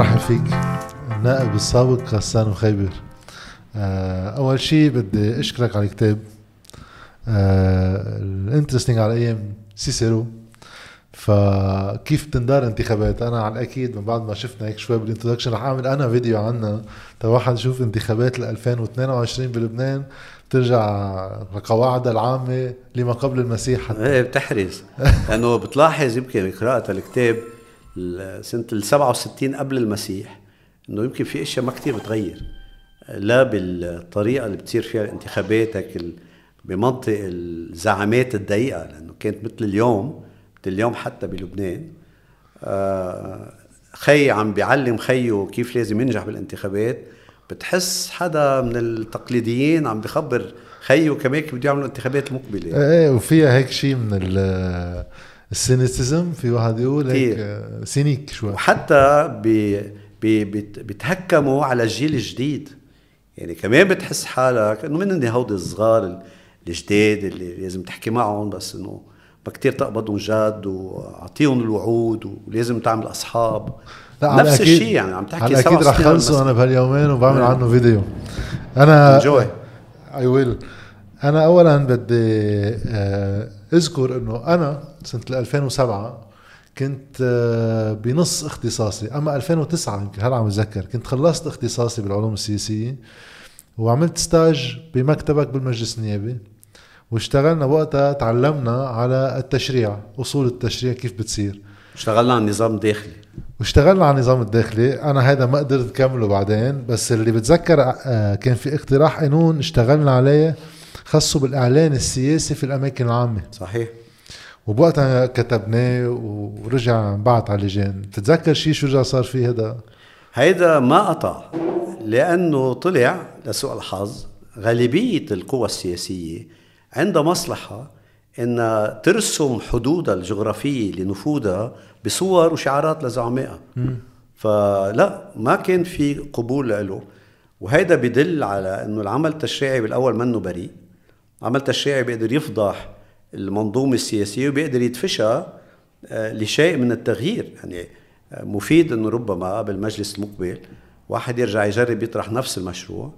برحب فيك. النائب السابق غسان مخيبر آه، أول شيء بدي أشكرك على الكتاب. ال interesting على أيام سيسيرو. فكيف بتندار انتخابات؟ أنا على الأكيد من بعد ما شفنا هيك شوي بال introduction رح أعمل أنا فيديو عنها. واحد يشوف انتخابات ال 2022 بلبنان ترجع لقواعدها العامة لما قبل المسيح حتى. إيه بتحرز لأنه بتلاحظ يمكن قراءة الكتاب سنة ال 67 قبل المسيح إنه يمكن في أشياء ما كثير بتغير. لا بالطريقة اللي بتصير فيها انتخاباتك بمنطق الزعامات الضيقة لأنه كانت مثل اليوم مثل اليوم حتى بلبنان. آه، خي عم بيعلم خيه كيف لازم ينجح بالانتخابات. بتحس حدا من التقليديين عم بخبر خيه كمان كيف بده يعملوا الانتخابات المقبله إيه, وفيها هيك شيء من ال cynicism في واحد يقول هيك cynic شوي. وحتى بي بي بيتهكموا على الجيل الجديد. يعني كمان بتحس حالك إنه من هودي الصغار الجداد اللي لازم تحكي معهم بس إنه ما كتير تقبضهم جد وأعطيهم الوعود ولازم تعمل أصحاب. لا نفس الشيء يعني عم تحكي على أكيد رح خلصه أنا بهاليومين وبعمل عنه فيديو. أنا انجوي اي ويل أنا اولا بدي آه، اذكر إنه أنا سنة 2007 كنت آه، بنص اختصاصي. أما 2009 يمكن هلا عم بتذكر. كنت خلصت اختصاصي بالعلوم السياسية وعملت ستاج بمكتبك بالمجلس النيابي واشتغلنا وقتها تعلمنا على التشريع أصول التشريع كيف بتصير. اشتغلنا على النظام الداخلي. واشتغلنا على النظام الداخلي. أنا هذا ما قدرت أكمله بعدين بس اللي بتذكر آه، كان في اقتراح قانون اشتغلنا عليه خصه بالإعلان السياسي في الأماكن العامة. صحيح. وبوقتها كتبناه ورجع بعت على اللجان. بتتذكر شيء شو رجع صار فيه هذا؟ هيدا ما قطع لأنه طلع لسوء الحظ غالبية القوى السياسية عندها مصلحة إن ترسم حدودها الجغرافية لنفوذها بصور وشعارات لزعمائها. فلا ما كان في قبول له. وهيدا بدل على إنه العمل التشريعي بالأول منه بريء. عمل التشريعي بيقدر يفضح المنظومة السياسية وبيقدر يدفشها آه، لشيء من التغيير. يعني آه، مفيد إنه ربما بالمجلس المقبل واحد يرجع يجرب يطرح نفس المشروع.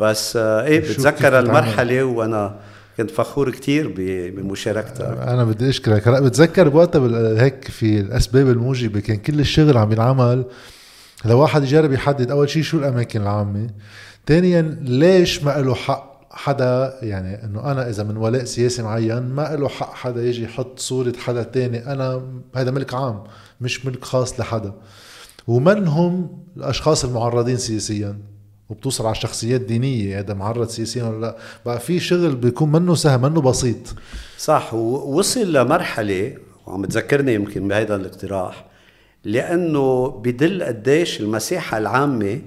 بس آه، إيه بتذكر المرحلة وأنا كنت فخور كتير بمشاركتك. أنا بدي أشكرك. هلا بتذكر بوقتها هيك في الأسباب الموجبة كان كل الشغل عم ينعمل لواحد يجرب يحدد أول شيء شو الأماكن العامة. ثانيا ليش ما له حق حدا يعني إنه أنا إذا من ولاء سياسي معين ما له حق حدا يجي يحط صورة حدا تاني. أنا هذا ملك عام مش ملك خاص لحدا. ومن هم الأشخاص المعرضين سياسيا؟ وبتوصل على شخصيات دينية هذا معرض سياسيا ولا لا؟ بقى في شغل بيكون منه سهل منه بسيط. صح. ووصل لمرحلة وعم تذكرني يمكن بهذا الاقتراح لأنه بدل قديش المساحة العامة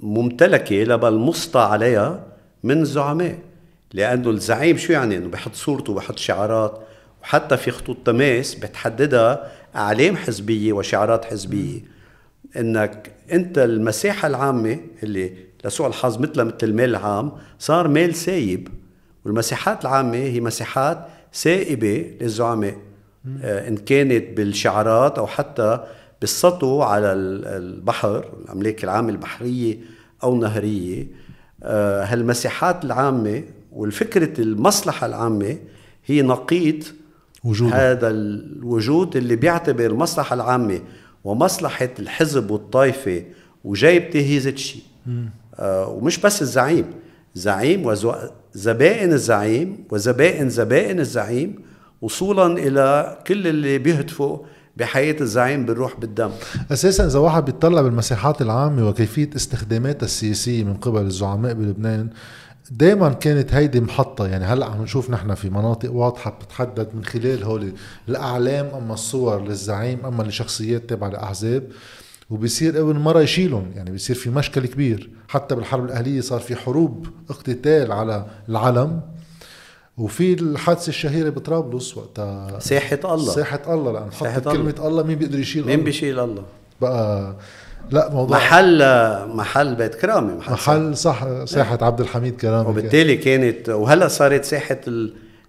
ممتلكة لبل مسطى عليها من الزعماء لأنه الزعيم شو يعني؟ إنه بحط صورته وبحط شعارات. وحتى في خطوط تماس بتحددها أعلام حزبية وشعارات حزبية. إنك أنت المساحة العامة اللي لسوء الحظ مثل مثل المال العام صار مال سايب. والمساحات العامة هي مساحات سائبة للزعماء. آه إن كانت بالشعارات أو حتى بالسطو على البحر الأملاك العامة البحرية أو النهرية. هالمساحات العامة والفكرة المصلحة العامة هي نقيض وجود هذا الوجود اللي بيعتبر المصلحه العامة ومصلحة الحزب والطائفة وجايبته هي زيت شيء آه ومش بس الزعيم. زعيم وزبائن الزعيم وزبائن زبائن الزعيم وصولا إلى كل اللي بيهتفوا بحياة الزعيم بالروح بالدم. أساسا إذا واحد بيطلع بالمساحات العامة وكيفية استخداماتها السياسية من قبل الزعماء بلبنان دائما كانت هيدي محطة. يعني هلأ عم نشوف نحن في مناطق واضحة بتتحدد من خلال هول الأعلام أما الصور للزعيم أما لشخصيات تابعة لأحزاب وبصير ابن مرة يشيلهم. يعني بصير في مشكل كبير. حتى بالحرب الأهلية صار في حروب اقتتال على العلم. وفي الحادثة الشهيرة بطرابلس وقتها ساحة الله. ساحة الله لأن حطت كلمة الله. الله مين بيقدر يشيل مين بيشيل الله؟ بقى لا موضوع محل محل بيت كرامة محل, محل صح ساحة عبد الحميد كرامة. وبالتالي كانت وهلأ صارت ساحة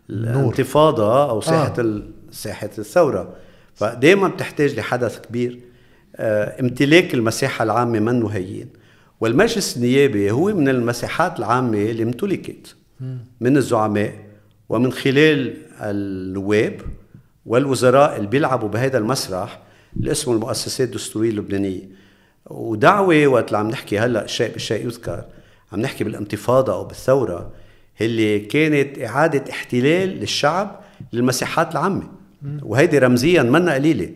الانتفاضة أو ساحة آه. ساحة الثورة. فدائما بتحتاج لحدث كبير. آه، امتلاك المساحة العامة منه هين والمجلس النيابي هو من المساحات العامة اللي امتلكت. من الزعماء. ومن خلال النواب والوزراء اللي بيلعبوا بهذا المسرح اللي اسمه المؤسسات الدستورية اللبنانية. ودعوة وقت اللي عم نحكي هلا الشيء بالشيء يذكر عم نحكي بالانتفاضة أو بالثورة اللي كانت إعادة احتلال للشعب للمساحات العامة. وهيدي رمزيا منا قليلة.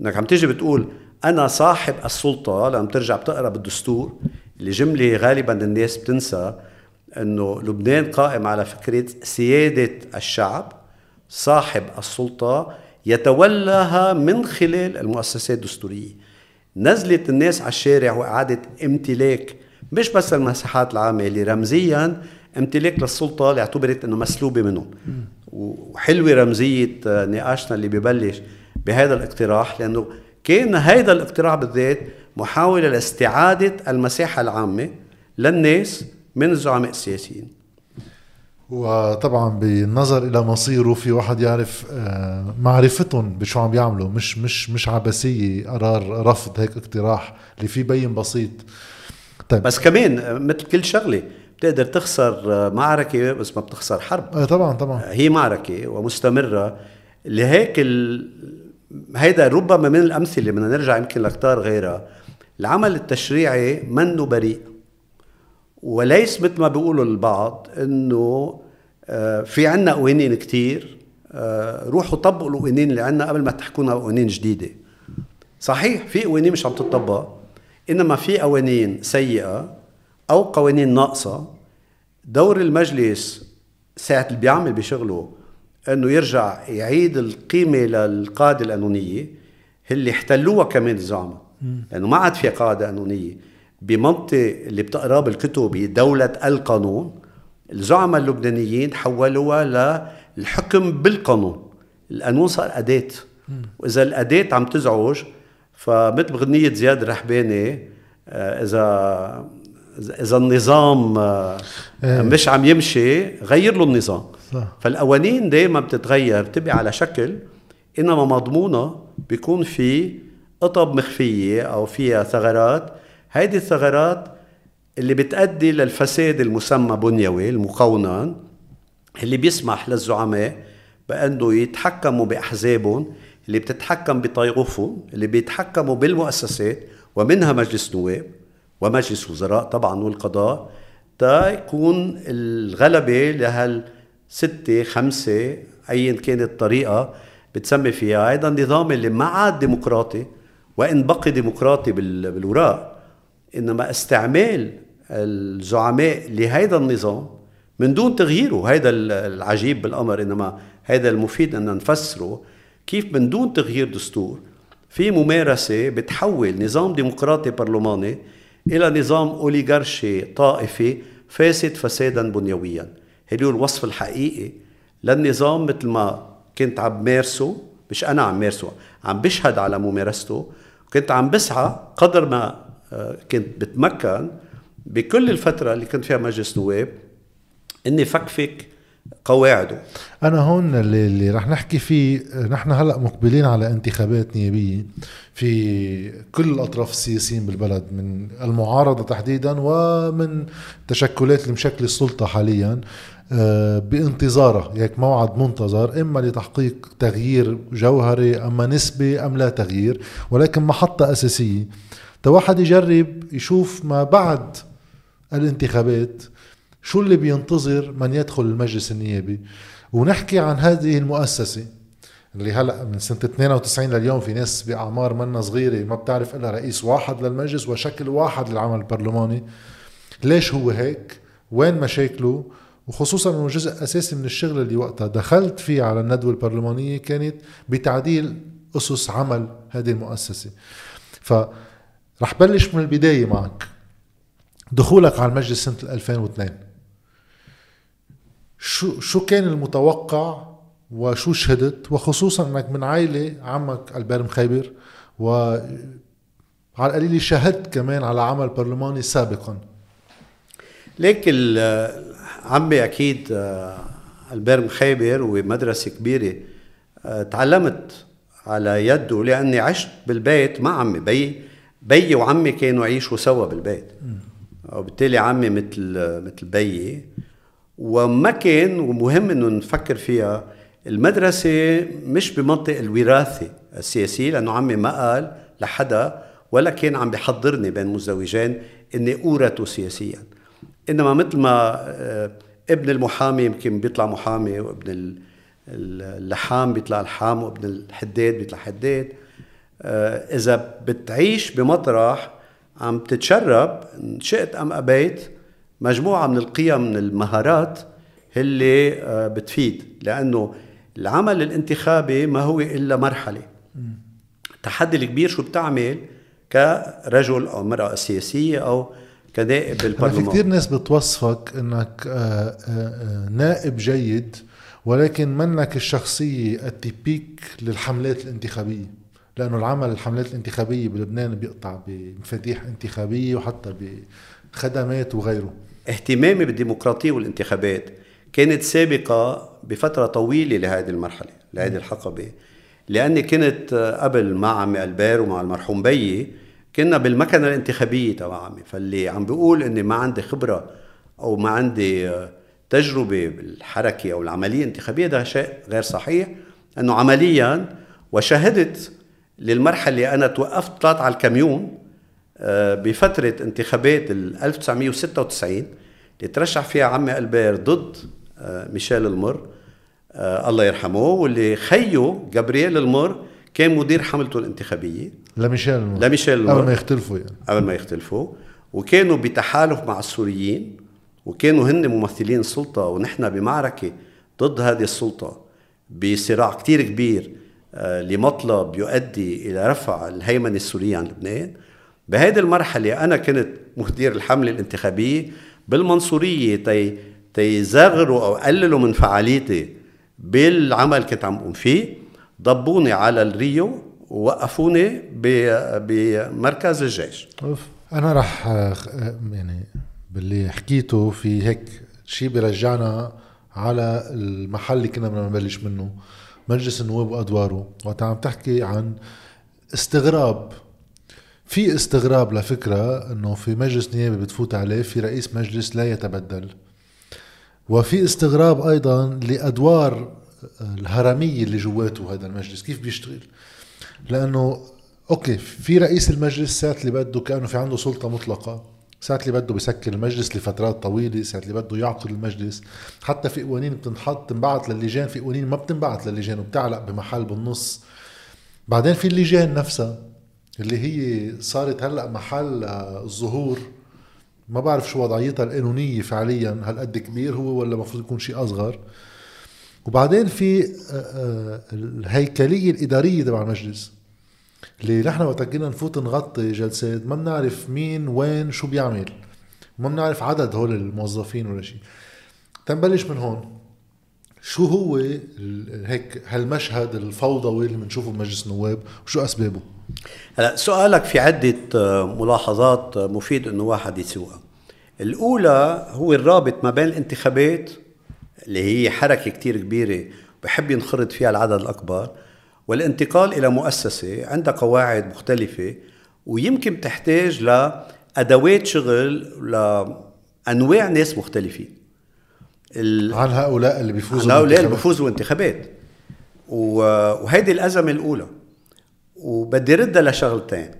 إنك عم تيجي بتقول أنا صاحب السلطة لما ترجع بتقرأ بالدستور اللي جملة غالبا الناس بتنسى إنه لبنان قائم على فكرة سيادة الشعب صاحب السلطة يتولاها من خلال المؤسسات الدستورية. نزلت الناس على الشارع وإعادة امتلاك مش بس المساحات العامة اللي رمزيا امتلاك للسلطة اللي اعتبرت إنه مسلوبة منهم. وحلوة رمزية نقاشنا اللي ببلش بهذا الاقتراح لأنه كان هذا الاقتراح بالذات محاولة لاستعادة المساحة العامة للناس من الزعماء السياسيين. وطبعا بالنظر إلى مصيره في واحد يعرف آه، معرفتهم بشو عم بيعملوا مش مش مش عبثية قرار رفض هيك اقتراح اللي فيه بين بسيط. طيب. بس كمان مثل كل شغلة بتقدر تخسر معركة بس ما بتخسر حرب. آه طبعا طبعا. هي معركة ومستمرة. لهيك ال... هيدا ربما من الأمثلة بدنا نرجع يمكن لكتار غيرها. العمل التشريعي منه بريء. وليس مثل ما بيقولوا البعض إنه آه، في عنا قوانين كتير آه، روحوا طبقوا القوانين اللي عنا قبل ما تحكونا قوانين جديدة. صحيح في قوانين مش عم تطبق إنما في قوانين سيئة أو قوانين ناقصة. دور المجلس ساعة اللي بيعمل بشغله إنه يرجع يعيد القيمة للقاده القانونية اللي احتلوها كمان الزعماء لأنه ما عاد في قاده قانونية. بمنطق اللي بتقراه بالكتب دولة القانون الزعماء اللبنانيين حولوها للحكم بالقانون القانون صار أداة وإذا الأداة عم تزعج فمثل بغنية زياد الرحباني آه، إذا إذا النظام آه، إيه. مش عم يمشي غير له النظام صح. فالقوانين دائما بتتغير بتبقى على شكل إنما مضمونة بيكون في قطب مخفية أو فيها ثغرات هيدي الثغرات اللي بتأدي للفساد المسمى بنيوي المقونن اللي بيسمح للزعماء بأنه يتحكموا بأحزابهم اللي بتتحكم بطيوفهم اللي بيتحكموا بالمؤسسات ومنها مجلس نواب ومجلس وزراء طبعا والقضاء تا يكون الغلبة لهال ستة خمسة أيا كانت الطريقة بتسمي فيها هذا النظام اللي ما عاد ديمقراطي وإن بقي ديمقراطي بالوراق إنما استعمال الزعماء لهذا النظام من دون تغييره. هذا العجيب بالأمر إنما هذا المفيد أن نفسره كيف من دون تغيير دستور. في ممارسة بتحول نظام ديمقراطي برلماني إلى نظام أوليغارشي طائفي فاسد فسادا بنيويا. هذا هو الوصف الحقيقي للنظام مثل ما كنت عم مارسه مش أنا عم مارسه عم بشهد على ممارسته. كنت عم بسعى قدر ما كنت بتمكن بكل الفترة اللي كنت فيها مجلس نواب إني فكفك قواعده. أنا هون اللي, اللي رح نحكي فيه نحن هلأ مقبلين على انتخابات نيابية في كل الأطراف السياسيين بالبلد من المعارضة تحديدا ومن تشكلات اللي مشكلة السلطة حاليا آه، بانتظارها هيك موعد منتظر إما لتحقيق تغيير جوهري أما نسبي أم لا تغيير ولكن محطة أساسية. واحد يجرب يشوف ما بعد الانتخابات شو اللي بينتظر من يدخل المجلس النيابي. ونحكي عن هذه المؤسسة اللي هلأ من سنة 92 لليوم في ناس بأعمار منا صغيرة ما بتعرف إلا رئيس واحد للمجلس وشكل واحد للعمل البرلماني. ليش هو هيك؟ وين مشاكله؟ وخصوصا إنه جزء أساسي من الشغل اللي وقتها دخلت فيه على الندوة البرلمانية كانت بتعديل أسس عمل هذه المؤسسة. ف رح بلش من البداية معك. دخولك على المجلس سنة 2002 شو شو كان المتوقع وشو شهدت؟ وخصوصا إنك من عائلة عمك البير مخيبر و على القليل شهدت كمان على عمل برلماني سابقا. ليك عمي أكيد البير مخيبر ومدرسة كبيرة تعلمت على يده لأني عشت بالبيت مع عمي بي. بيي وعمي كانوا يعيشوا سوا بالبيت. وبالتالي عمي مثل مثل بيي وما كان ومهم إنه نفكر فيها المدرسة مش بمنطق الوراثة السياسية لأنه عمي ما قال لحدا ولا كان عم بيحضرني بين مزدوجين إني اورث سياسيا. إنما مثل ما آه، ابن المحامي يمكن بيطلع محامي وابن اللحام بيطلع لحام وابن الحداد بيطلع حداد. إذا بتعيش بمطرح عم تتشرب شئت أم أبيت مجموعة من القيم من المهارات اللي آه، بتفيد. لأنه العمل الانتخابي ما هو إلا مرحلة. التحدي الكبير شو بتعمل كرجل أو امراه سياسية أو كنائب بالبرلمان في كثير ناس بتوصفك إنك آه، آه، نائب جيد ولكن منك الشخصية التيبيك للحملات الانتخابية. لأنه العمل الحملات الانتخابية بلبنان بيقطع بمفاتيح انتخابية وحتى بخدمات وغيره. اهتمامي بالديمقراطية والانتخابات كانت سابقة بفترة طويلة لهذه المرحلة لهذه الحقبة. لأني كنت قبل مع عمي ألبير ومع المرحوم بيي كنا بالمكنة الانتخابية تبع عمي. فاللي عم بيقول إني ما عندي خبرة أو ما عندي تجربة بالحركة أو العملية الانتخابية ده شيء غير صحيح. إنه عمليا وشهدت للمرحلة اللي أنا توقفت طلعت على الكاميون آه، بفترة انتخابات 1996 اللي ترشح فيها عمي ألبير ضد آه، ميشيل المر آه الله يرحمه واللي خيه جابرييل المر كان مدير حملته الانتخابية. لميشيل المر. لميشيل المر. قبل ما يختلفوا يعني. قبل ما يختلفوا. وكانوا بتحالف مع السوريين وكانوا هن ممثلين السلطه ونحن بمعركة ضد هذه السلطة بصراع كتير كبير لمطلب يؤدي إلى رفع الهيمنة السورية عن لبنان. بهذه المرحلة أنا كنت مدير الحملة الانتخابية بالمنصورية تي تيزغروا أو قللوا من فعاليتي بالعمل كنت عم قوم فيه. ضبوني على الريو ووقفوني بمركز الجيش. أوف. أنا رح يعني باللي حكيته في هيك شيء بيرجعنا على المحل اللي كنا بدنا نبلش منه. مجلس النواب وأدواره وقت عم تحكي عن استغراب. في استغراب لفكرة إنه في مجلس نيابي بتفوت عليه في رئيس مجلس لا يتبدل. وفي استغراب أيضا لأدوار الهرمية اللي جواته هذا المجلس كيف بيشتغل؟ لأنه أوكي في رئيس المجلس ساعات اللي بده كأنه في عنده سلطة مطلقة. ساعات اللي بده بسكر المجلس لفترات طويلة ساعات اللي بده يعقد المجلس. حتى في قوانين بتنحط تنبعث للجان في قوانين ما بتنبعث للجان وبتعلق بمحل بالنص. بعدين في اللجان نفسها اللي هي صارت هلأ محل الظهور. ما بعرف شو وضعيتها القانونية فعليا هالقد كبير هو ولا المفروض يكون شيء أصغر. وبعدين في آه، آه، الهيكلية الإدارية تبع المجلس. اللي نحن وقت كنا نفوت نغطي جلسات ما بنعرف مين وين شو بيعمل ما بنعرف عدد هول الموظفين ولا شيء تنبلش من هون شو هو هيك هالمشهد الفوضوي اللي بنشوفه بمجلس النواب وشو أسبابه؟ هلا سؤالك في عدة آه، ملاحظات آه، مفيد إنه واحد يسوقها. الأولى هو الرابط ما بين الانتخابات اللي هي حركة كتير كبيرة بحب ينخرط فيها العدد الأكبر والانتقال إلى مؤسسة عندها قواعد مختلفة ويمكن تحتاج لادوات شغل لانواع ناس مختلفين. عن هؤلاء اللي بيفوزوا عن هؤلاء اللي بيفوزوا انتخابات وهيدي الأزمة الأولى. وبدي ردها لشغلتين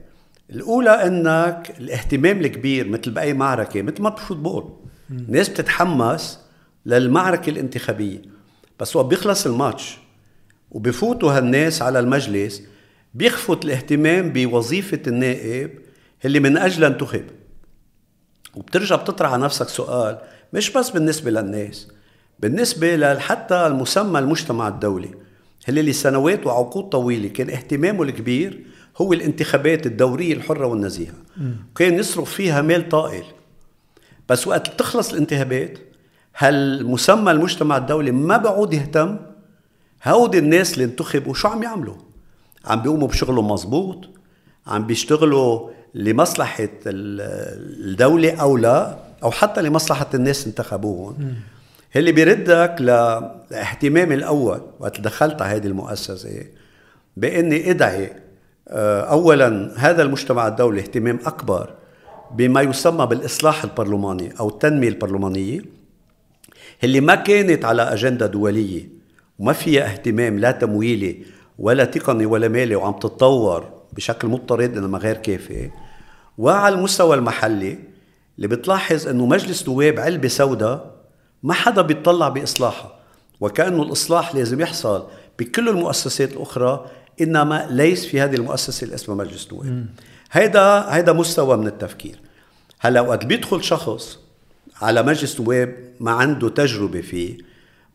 الأولى إنك الاهتمام الكبير مثل بأي معركة مثل ما بالفوتبول الناس بتتحمس للمعركة الانتخابية. بس وقت بيخلص الماتش. وبفوتوا هالناس على المجلس بيخفت الاهتمام بوظيفة النائب اللي من اجلها انتخب وبترجع بتطرح على نفسك سؤال مش بس بالنسبة للناس بالنسبة حتى المسمى المجتمع الدولي اللي لسنوات وعقود طويلة كان اهتمامه الكبير هو الانتخابات الدورية الحرة والنزيهة. كان يصرف فيها مال طائل. بس وقت تخلص الانتخابات هالمسمى المجتمع الدولي ما بعود يهتم هودي الناس اللي انتخبوا شو عم يعملوا؟ عم بيقوموا بشغلهم مزبوط عم بيشتغلوا لمصلحة الدولة أو لا؟ أو حتى لمصلحة الناس انتخبوهم؟ اللي بيردك لاهتمامي الأول وقت دخلت على هذه المؤسسة بإني أدعي آه، اولا هذا المجتمع الدولي اهتمام أكبر بما يسمى بالإصلاح البرلماني أو التنمية البرلمانية اللي ما كانت على أجندة دولية. وما فيها اهتمام لا تمويلي ولا تقني ولا مالي وعم تتطور بشكل مضطرد إنما غير كافي. وعلى المستوى المحلي اللي بتلاحظ إنه مجلس نواب علبة سوداء ما حدا بيطلع باصلاحها وكأنه الإصلاح لازم يحصل بكل المؤسسات الأخرى إنما ليس في هذه المؤسسة اللي اسمها مجلس نواب. هيدا هيدا مستوى من التفكير. هلأ وقت بيدخل شخص على مجلس نواب ما عنده تجربة فيه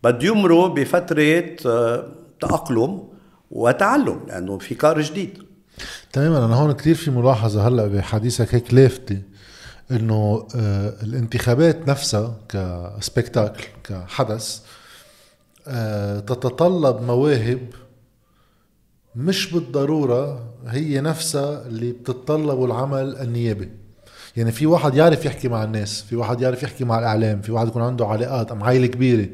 بده يمرق بفترة آه، تأقلم وتعلم لأنه في كار جديد. تماما. أنا هون كثير في ملاحظة هلأ بحديثك هيك لافتة إنه آه الانتخابات نفسها كسبكتاكل كحدث آه تتطلب مواهب مش بالضرورة هي نفسها اللي بتتطلب العمل النيابي. يعني في واحد يعرف يحكي مع الناس في واحد يعرف يحكي مع الإعلام في واحد يكون عنده علاقات أم عائلة كبيرة.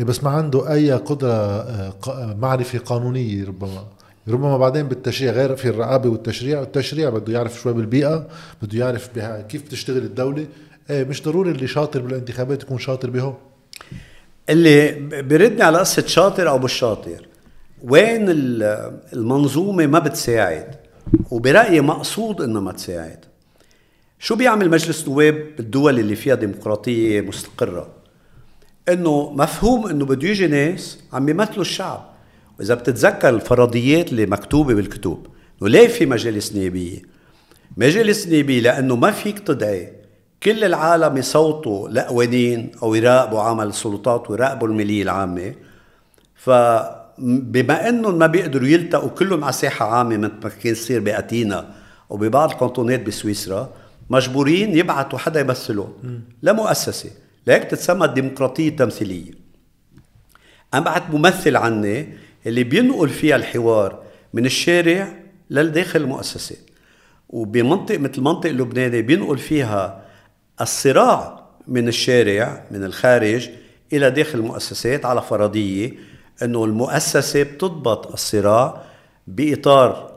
بس ما عنده أي قدرة آه، معرفة قانونية ربما. ربما بعدين بالتشريع غير في الرقابة والتشريع والتشريع بده يعرف شوي بالبيئة بده يعرف كيف بتشتغل الدولة. إيه مش ضروري اللي شاطر بالانتخابات يكون شاطر بهو اللي بردني على قصة شاطر أو مش شاطر. وين المنظومة ما بتساعد؟ وبرأيي مقصود انها ما تساعد. شو بيعمل مجلس نواب بالدول اللي فيها ديمقراطية مستقرة؟ إنه مفهوم إنه بده يجي ناس عم بيمثلوا الشعب. وإذا بتتذكر الفرضيات اللي مكتوبة بالكتب إنه ليه في مجالس نيابية؟ مجالس نيابية لأنه ما فيك تدعي كل العالم يصوتوا لقوانين أو يراقبوا عمل السلطات ويراقبوا الماليه العامة. فبما إنهم ما بيقدروا يلتقوا كلهم على ساحة عامة مثل ما كان يصير بأتينا وببعض الكانتونات بسويسرا مجبورين يبعثوا حدا يمثلهم. لمؤسسه لهيك تتسمى الديمقراطية التمثيلية. أنا بعت ممثل عني اللي بينقل فيها الحوار من الشارع للداخل المؤسسات وبمنطق مثل المنطق اللبناني بينقل فيها الصراع من الشارع من الخارج إلى داخل المؤسسات على فرضية إنه المؤسسة بتضبط الصراع بإطار آه،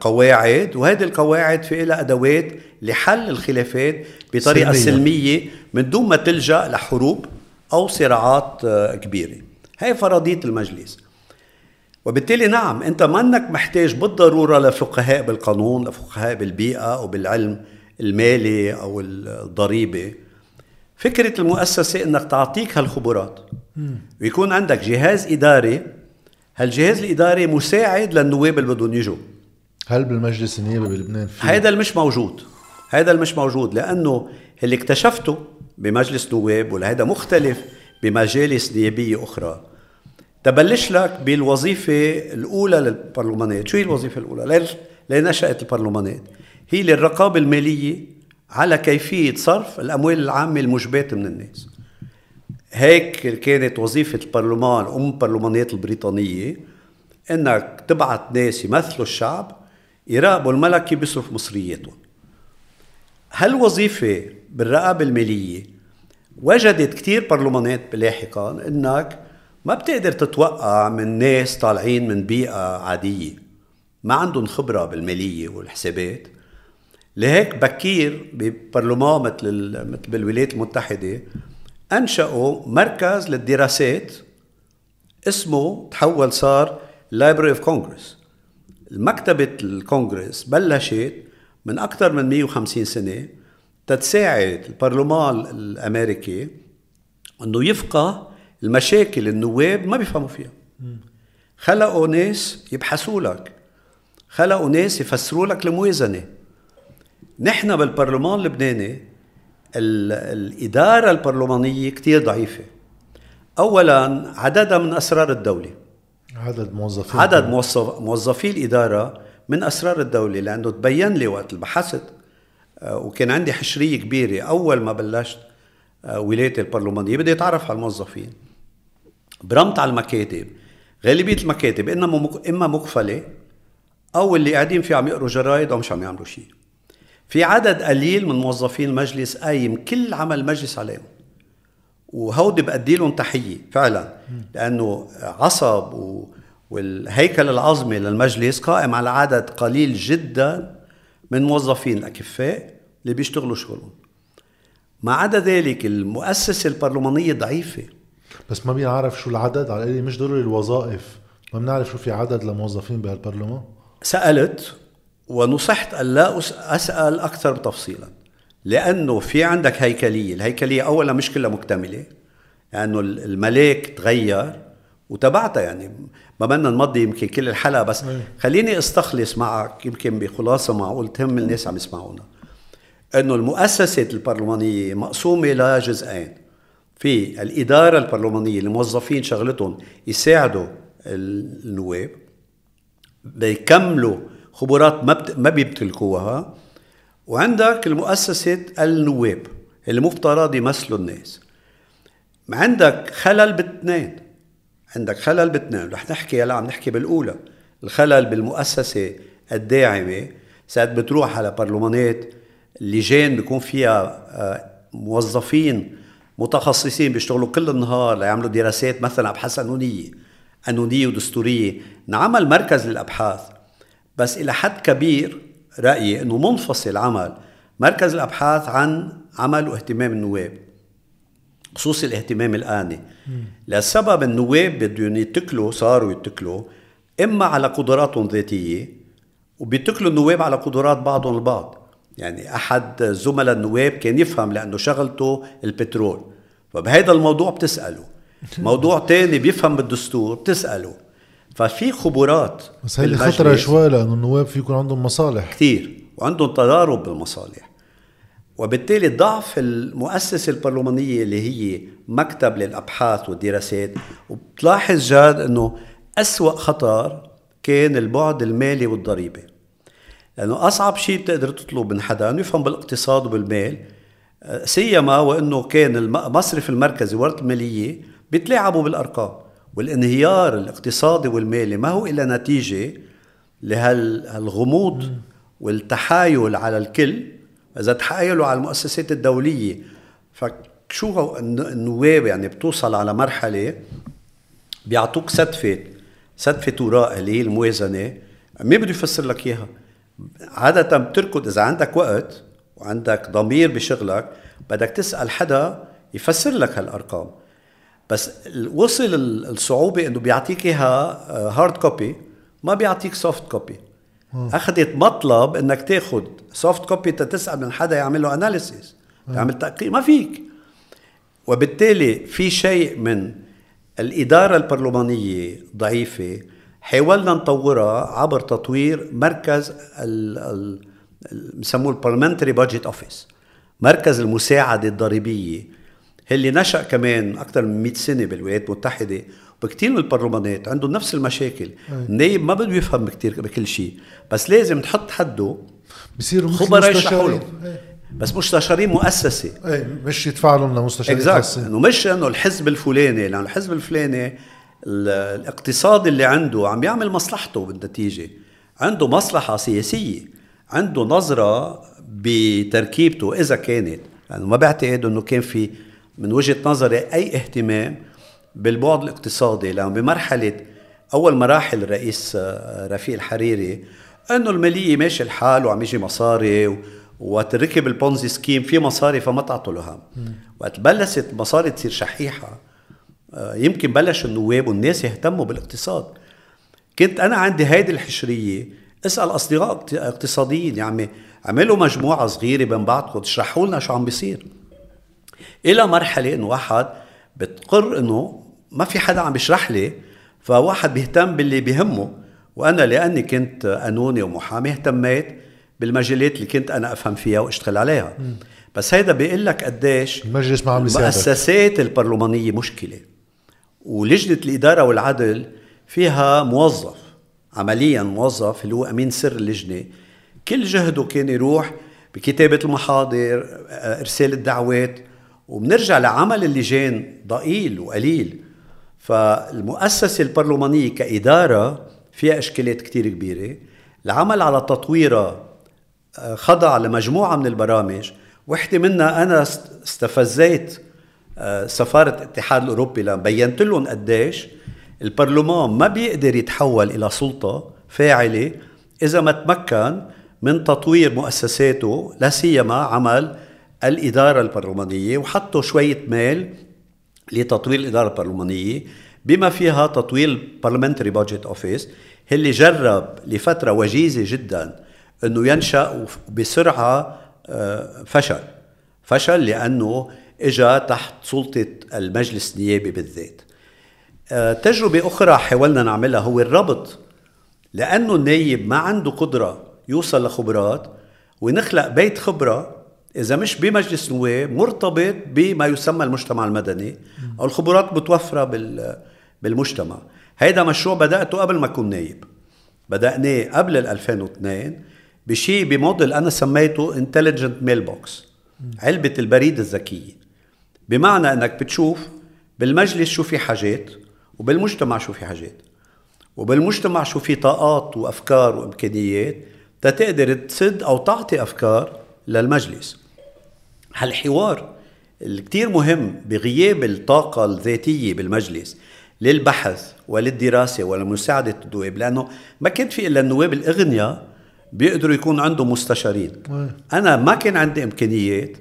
قواعد وهذه القواعد في لها أدوات لحل الخلافات بطريقة سلمية. سلمية من دون ما تلجأ لحروب أو صراعات آه، كبيرة. هي فرضية المجلس. وبالتالي نعم أنت ما انك محتاج بالضرورة لفقهاء بالقانون لفقهاء بالبيئة أو بالعلم المالي أو الضريبة. فكرة المؤسسة إنك تعطيك هالخبرات. ويكون عندك جهاز إداري. هالجهاز الإداري مساعد للنواب اللي بدهم يجوا. هل بالمجلس النيابي بلبنان في هذا اللي مش موجود. هذا اللي مش موجود لأنه اللي اكتشفته بمجلس نواب وهذا مختلف بمجالس نيابية أخرى. تبلش لك بالوظيفة الأولى للبرلمانات. شو هي الوظيفة الأولى؟ لنشأت البرلمانات. هي للرقابة المالية على كيفية صرف الأموال العامة المجباة من الناس. هيك كانت وظيفة البرلمان أم البرلمانات البريطانية إنك تبعت ناس يمثلوا الشعب يراقبوا الملكي بيصرف مصرياتهم هالوظيفة بالرقابة المالية وجدت كتير برلمانات لاحقا إنك ما بتقدر تتوقع من ناس طالعين من بيئة عادية ما عندهم خبرة بالمالية والحسابات؟ لهيك بكير ببرلمان مثل مثل بالولايات المتحدة أنشأوا مركز للدراسات اسمه تحول صار Library اوف كونغرس المكتبة الكونغرس بلشت من أكثر من 150 سنة تتساعد البرلمان الأمريكي أنه يفقه المشاكل النواب ما بيفهموا فيها. خلقوا ناس يبحثوا لك. خلقوا ناس يفسروا لك الموازنة. نحن بالبرلمان اللبناني الإدارة البرلمانية كتير ضعيفة. أولا عددها من أسرار الدولة. عدد موظفين. عدد موظف موظفي الإدارة من أسرار الدولة لأنه تبين لي وقت بحثت آه، وكان عندي حشرية كبيرة أول ما بلشت آه، ولايتي البرلمانية. بدي أتعرف على الموظفين. برمت على المكاتب. غالبية المكاتب إما مقفلة أو اللي قاعدين فيه عم يقروا جرايد أو مش عم يعملوا شيء. في عدد قليل من موظفين المجلس قايم كل عمل المجلس عليهم. وهودي بأدي لهم تحيه فعلا. لأنه عصب و والهيكل العظمي للمجلس قائم على عدد قليل جدا من موظفين الأكفاء اللي بيشتغلوا شغلهم. ما عدا ذلك المؤسسة البرلمانية ضعيفة. بس ما بينعرف شو العدد على القليل مش ضروري الوظائف. ما بنعرف شو في عدد لموظفين بهالبرلمان. سألت ونصحت أن لا أسأل أكثر تفصيلا لأنه في عندك هيكلية الهيكلية أولا مش كلها مكتملة لأنه يعني الملاك تغير وتبعتها يعني. ما بدنا نمضي يمكن كل الحلقة بس خليني أستخلص معك يمكن بخلاصة معقول تهم الناس عم يسمعونا إنه المؤسسة البرلمانية مقسومة لجزئين في الإدارة البرلمانية الموظفين شغلتهم يساعدوا النواب بيكملوا خبرات ما بت... ما بيمتلكوها وعندك المؤسسة النواب اللي مفترض يمثلوا الناس. عندك خلل باثنين. عندك خلل باثنين. رح نحكي هلا عم نحكي بالأولى. الخلل بالمؤسسة الداعمة. ساعات بتروح على برلمانات لجان بيكون فيها آه، موظفين متخصصين بيشتغلوا كل النهار ليعملوا دراسات مثلا أبحاث قانونيه قانونيه ودستورية. نعمل مركز للأبحاث. بس إلى حد كبير رأيي إنه منفصل عمل مركز الأبحاث عن عمل واهتمام النواب خصوصي الاهتمام الآني. لسبب النواب بدهم يتكلوا صاروا يتكلوا إما على قدراتهم الذاتية وبيتكلوا النواب على قدرات بعضهم البعض. يعني أحد زملاء النواب كان يفهم لأنه شغلته البترول. فبهذا الموضوع بتسأله. موضوع تاني بيفهم بالدستور بتسأله. ففي خبرات بس هيدي خطره شوي لأنه النواب في يكون عندهم مصالح. كثير وعندهم تضارب بالمصالح. وبالتالي ضعف المؤسسة البرلمانية اللي هي مكتب للأبحاث والدراسات وبتلاحظ جاد أنه أسوأ خطر كان البعد المالي والضريبة. لأنه أصعب شيء بتقدر تطلب من حدا إنه يفهم بالاقتصاد وبالمال آه، سيما وإنه كان المصرف المركزي ورد الماليه بيتلاعبوا بالأرقام. والانهيار الاقتصادي والمالي ما هو الا نتيجة لهالغموض والتحايل على الكل. إذا تحايلوا على المؤسسات الدولية فشو النواب يعني بتوصل على مرحلة بيعطوك سدفه سدفه وراء اللي هي الموازنة. مين بده يفسر لك إياها. عادة بتركض إذا عندك وقت وعندك ضمير بشغلك بدك تسأل حدا يفسر لك هالأرقام. بس وصل الصعوبة إنه بيعطيك إياها hard آه، copy ما بيعطيك soft copy أخذت مطلب إنك تاخذ soft copy تسأل من حدا يعمل له analysis يعمل تحقيق ما فيك. وبالتالي في شيء من الإدارة البرلمانية ضعيفة حاولنا نطورها عبر تطوير مركز بسموه ال parliamentary budget office مركز المساعدة الضريبية. اللي نشأ كمان أكثر من 100 سنة بالولايات المتحدة وبكثير من البرلمانات عندهم نفس المشاكل. النايب ما بده يفهم كثير بكل شيء. بس لازم تحط حده بصيروا خبراء يشرحوا له. بس مستشارين مؤسسة. إيه مش يدفع لهم لمستشارين خاصين إنه مش إنه الحزب الفلاني لأنه الحزب الفلاني الاقتصاد اللي عنده عم يعمل مصلحته بالنتيجة. عنده مصلحة سياسية. عنده نظرة بتركيبته إذا كانت. يعني ما بعتقد إنه كان في من وجهة نظري أي اهتمام بالبعد الاقتصادي لأنه بمرحلة أول مراحل الرئيس آه، رفيق الحريري إنه المالية ماشي الحال وعم يجي مصاري وقت ركب البونزي سكيم في مصاري فما تعطوا له وقت بلشت مصاري تصير شحيحة آه، يمكن بلش النواب والناس يهتموا بالاقتصاد. كنت أنا عندي هيدي الحشرية اسأل أصدقاء اقتصاديين يعني عملوا مجموعة صغيرة بين بعضكم تشرحوا لنا شو عم بيصير. إلى مرحلة إنه واحد بتقر إنه ما في حدا عم بيشرح لي فواحد بيهتم باللي بيهمه وأنا لأني كنت قانوني ومحامي اهتميت بالمجالات اللي كنت أنا أفهم فيها وأشتغل عليها. بس هيدا بيقول لك قديش المجلس ما عم المؤسسات البرلمانية مشكلة. ولجنة الإدارة والعدل فيها موظف عمليا موظف اللي هو أمين سر اللجنة. كل جهده كان يروح بكتابة المحاضر إرسال الدعوات. وبنرجع لعمل اللجان ضئيل وقليل. فالمؤسسة البرلمانية كإدارة فيها إشكالات كتير كبيرة. العمل على تطويرها آه، خضع لمجموعة من البرامج. وحدة منها أنا استفزيت سفارة الاتحاد الأوروبي لما بينت لهم قديش البرلمان ما بيقدر يتحول إلى سلطة فاعلة إذا ما تمكن من تطوير مؤسساته لا سيما عمل الإدارة البرلمانية وحطوا شوية مال لتطوير الإدارة البرلمانية بما فيها تطوير ال parliamentary budget office اللي جرب لفترة وجيزة جدا إنه ينشأ بسرعة آه، فشل. فشل لأنه اجى تحت سلطة المجلس النيابي بالذات. آه، تجربة أخرى حاولنا نعملها هو الربط. لأنه النايب ما عنده قدرة يوصل لخبرات ونخلق بيت خبرة إذا مش بمجلس نواب مرتبط بما يسمى المجتمع المدني أو الخبرات متوفرة بالمجتمع. هيدا مشروع بدأته قبل ما أكون نايب. بدأناه قبل ال 2002 بشيء بموديل أنا سميته intelligent mailbox علبة البريد الذكية. بمعنى إنك بتشوف بالمجلس شو في حاجات وبالمجتمع شو في حاجات. وبالمجتمع شو في طاقات وأفكار وإمكانيات تتقدر تسد أو تعطي أفكار للمجلس. هالحوار الكتير مهم بغياب الطاقة الذاتية بالمجلس للبحث وللدراسة ولمساعدة النواب لأنه ما كان في إلا النواب الأغنياء بيقدروا يكون عندهم مستشارين. أنا ما كان عندي إمكانيات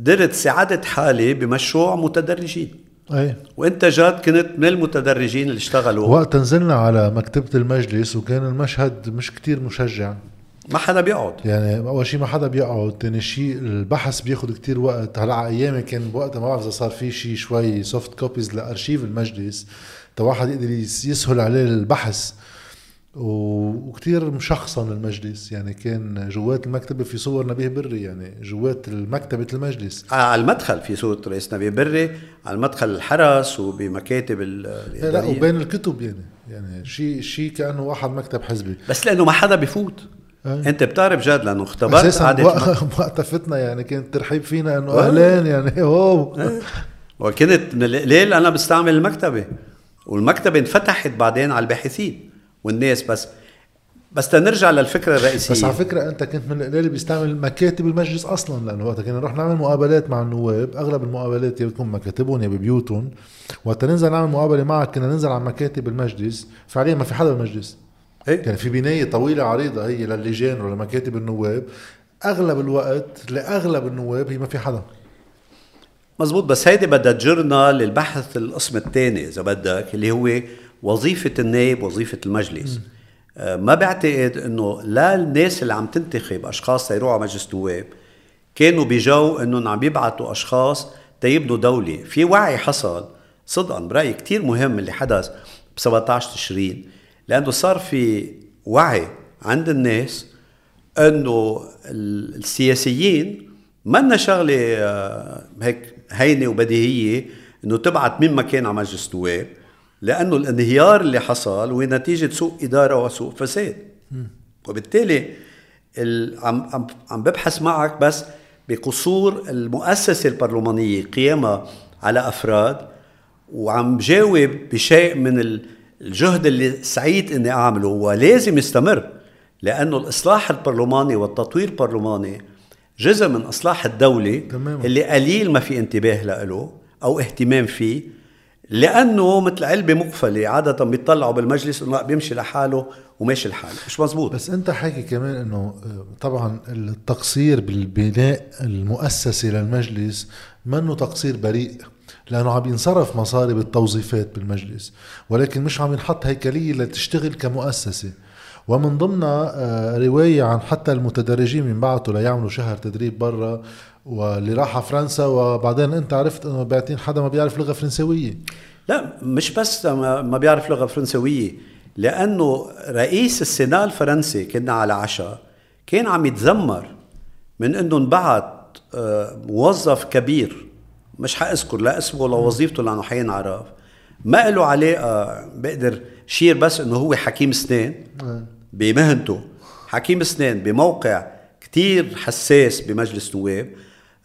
قدرت ساعدت حالي بمشروع متدرجين. أي. وإنت جاد كنت من المتدرجين اللي اشتغلوا. وقت نزلنا على مكتبة المجلس وكان المشهد مش كتير مشجع. ما حدا بيقعد. يعني أول شيء ما حدا بيقعد ثاني شيء البحث بياخذ كتير وقت. هلا على أيامي كان بوقتها ما بعرف إذا صار في شيء شوي soft copies لأرشيف المجلس تا واحد يقدر يسهل عليه البحث. وكتير مشخصن المجلس. يعني كان جوات المكتبة في صور نبيه بري يعني جوات مكتبة المجلس. آه، على المدخل في صورة رئيس نبيه بري على المدخل الحرس وبمكاتب الإدارية لا وبين الكتب يعني. يعني شيء شيء كأنه واحد مكتب حزبي. بس لأنه ما حدا بفوت. أه؟ أنت بتعرف جد لأنه اختبرت أساسا وقتها فتنا يعني كان ترحيب فينا إنه أهلين يعني هو وكنت ليه أنا بستعمل المكتبة. والمكتبة انفتحت بعدين على الباحثين والناس بس. بس تنرجع للفكرة الرئيسية. بس على فكرة أنت كنت من القليل بيستعمل مكاتب المجلس أصلا لأنه وقت كنا نروح نعمل مقابلات مع النواب. أغلب المقابلات يا بتكون مكاتبهم يا ببيوتهم. وقت ننزل نعمل مقابلة معك كنا ننزل على مكاتب المجلس. فعليا ما في حدا بالمجلس. إيه؟ كان في بناية طويلة عريضة هي للجان ولا مكاتب النواب. أغلب الوقت لأغلب النواب هي ما في حدا. مزبوط بس هيدي بدها تجرنا للبحث القسم الثاني إذا بدك اللي هو وظيفة النائب وظيفة المجلس. م. آه، ما بعتقد إنه لا الناس اللي عم تنتخب أشخاص يروحوا على مجلس نواب كانوا بجو إنهم عم يبعثوا أشخاص تيبنوا دولة. في وعي حصل صدقا برأيي كثير مهم اللي حدث ب 17 تشرين. لأنه صار في وعي عند الناس إنه السياسيين منا شغلة آه، هيك هينة وبديهية إنه تبعت من مكان على مجلس نواب لأنه الانهيار اللي حصل هو نتيجه سوء إدارة وسوء فساد. وبالتالي عم عم عم ببحث معك بس بقصور المؤسسة البرلمانية قيامها على أفراد وعم جاوب بشيء من الجهد اللي سعيد إني أعمله ولازم يستمر لأنه الإصلاح البرلماني والتطوير البرلماني جزء من إصلاح الدولة تمام. اللي قليل ما في انتباه له أو اهتمام فيه لأنه مثل علبة مقفلة عادة بيطلعوا بالمجلس إنه بيمشي لحاله وماشي الحال مش مزبوط بس أنت حكي كمان إنه طبعا التقصير بالبناء المؤسسي للمجلس منه تقصير بريء لأنه عم ينصرف مصاري بالتوظيفات بالمجلس ولكن مش عم ينحط هيكلية لتشتغل كمؤسسة. ومن ضمنها آه، رواية عن حتى المتدرجين من بعثوا ليعملوا شهر تدريب برا واللي راح على فرنسا وبعدين أنت عرفت إنه باعتين حدا ما بيعرف لغة فرنسوية لا مش بس ما بيعرف لغة فرنسوية لأنه رئيس السنال الفرنسي كنا على عشاء كان عم يتذمر من إنه انبعت آه، موظف كبير مش حاذكر لا اسمه ولا وظيفته لأنه حينعرف ما له علاقة بقدر شير بس إنه هو حكيم اسنان بمهنته. حكيم اسنان بموقع كتير حساس بمجلس نواب.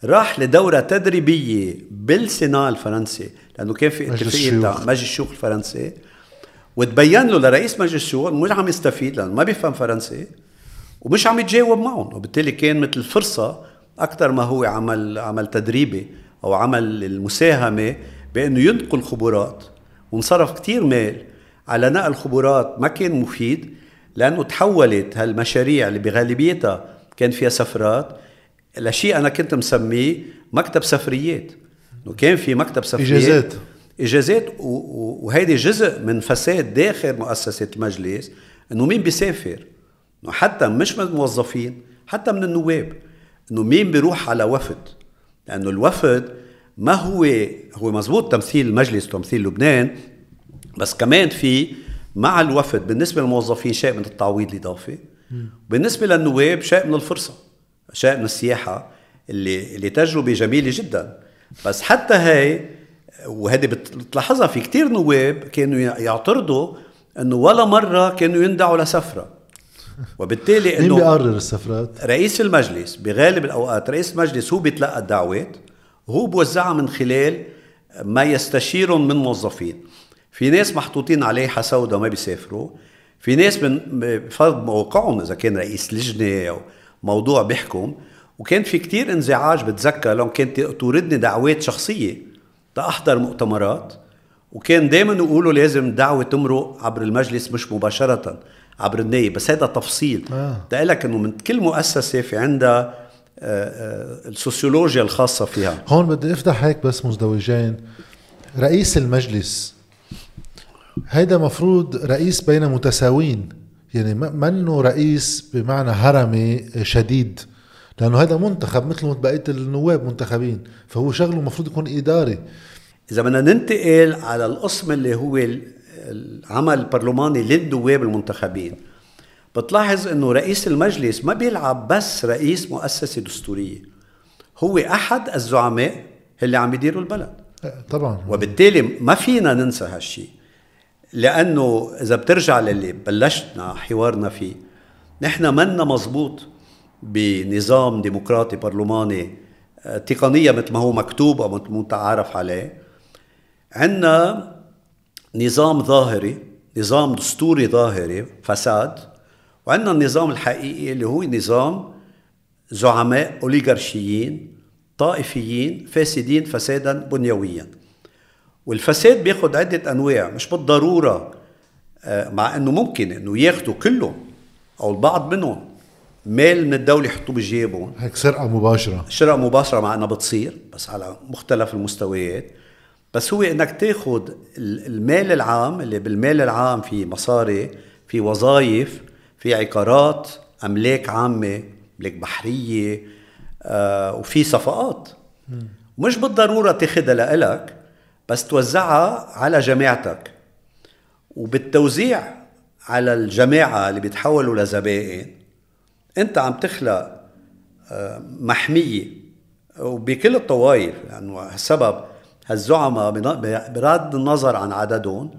راح لدورة تدريبية بالسيناء الفرنسي لأنه كان في اتفاقية بتاع مجلس الشيوخ الفرنسي. وتبين له لرئيس مجلس الشيوخ مش عم يستفيد لأنه ما بيفهم فرنسي ومش عم يتجاوب معهم. وبالتالي كان مثل فرصة أكثر ما هو عمل عمل تدريبي. أو عمل المساهمة بأنه ينقل خبرات وانصرف كتير مال على نقل خبرات ما كان مفيد لأنه تحولت هالمشاريع اللي بغالبيتها كان فيها سفرات لشيء أنا كنت مسميه مكتب سفريات. إنه كان في مكتب سفريات إجازات. إجازات وهيدي جزء من فساد داخل مؤسسة المجلس إنه مين بيسافر؟ حتى مش من الموظفين حتى من النواب. إنه مين بيروح على وفد؟ لأنه الوفد ما هو هو مزبوط تمثيل المجلس وتمثيل لبنان بس كمان في مع الوفد بالنسبة للموظفين شيء من التعويض الإضافي بالنسبة للنواب شيء من الفرصة شيء من السياحة اللي اللي تجربة جميلة جدا. بس حتى هي وهذه بتلاحظها في كتير نواب كانوا يعترضوا إنه ولا مرة كانوا يندعوا لسفرة. وبالتالي إنه مين بيقرر السفرات؟ رئيس المجلس بغالب الأوقات رئيس المجلس هو بيتلقى الدعوات وهو بوزعها من خلال ما يستشيرهم من موظفين. في ناس محطوطين عليه سوداء ما بيسافروا في ناس من بفرض موقعهم إذا كان رئيس لجنة أو موضوع بيحكم. وكان في كتير انزعاج بتذكر لو كانت توردني دعوات شخصية تأحضر مؤتمرات. وكان دائما يقولوا لازم دعوة تمرق عبر المجلس مش مباشرة. عبر النايب بس هذا تفصيل. آه. لك إنه من كل مؤسسة في عندها آه، آه، السوسيولوجيا الخاصة فيها. هون بدي أفتح هيك بس مزدوجين. رئيس المجلس. هيدا مفروض رئيس بين متساوين. يعني منه رئيس بمعنى هرمي شديد. لأنه هذا منتخب مثل بقيه النواب منتخبين. فهو شغله المفروض يكون إداري. إذا بدنا ننتقل على القسم اللي هو العمل البرلماني للنواب المنتخبين. بتلاحظ إنه رئيس المجلس ما بيلعب بس رئيس مؤسسة دستورية هو أحد الزعماء اللي عم يديروا البلد. طبعا. وبالتالي ما فينا ننسى هالشيء لأنه إذا بترجع للي بلشنا حوارنا فيه نحن منا مزبوط بنظام ديمقراطي برلماني آه، تقنية مثل ما هو مكتوب أو متعارف عليه. عندنا نظام ظاهري نظام دستوري ظاهري فساد وعندنا النظام الحقيقي اللي هو نظام زعماء أوليغارشيين طائفيين فاسدين فسادا بنيويا. والفساد بياخد عدة أنواع مش بالضرورة آه، مع أنه ممكن أنه ياخدوا كلهم أو البعض منهم. مال من الدولة يحطوه بجيبهم. هيك سرقة مباشرة. سرقة مباشرة مع أنها بتصير بس على مختلف المستويات. بس هو إنك تاخذ المال العام اللي بالمال العام في مصاري في وظائف في عقارات أملاك عامة أملاك بحرية آه وفي صفقات. مش بالضرورة تاخذها لإلك بس توزعها على جماعتك. وبالتوزيع على الجماعة اللي بيتحولوا لزبائن أنت عم تخلق آه محمية. وبكل الطوائف لأنه يعني السبب هالزعماء بغض النظر عن عددهم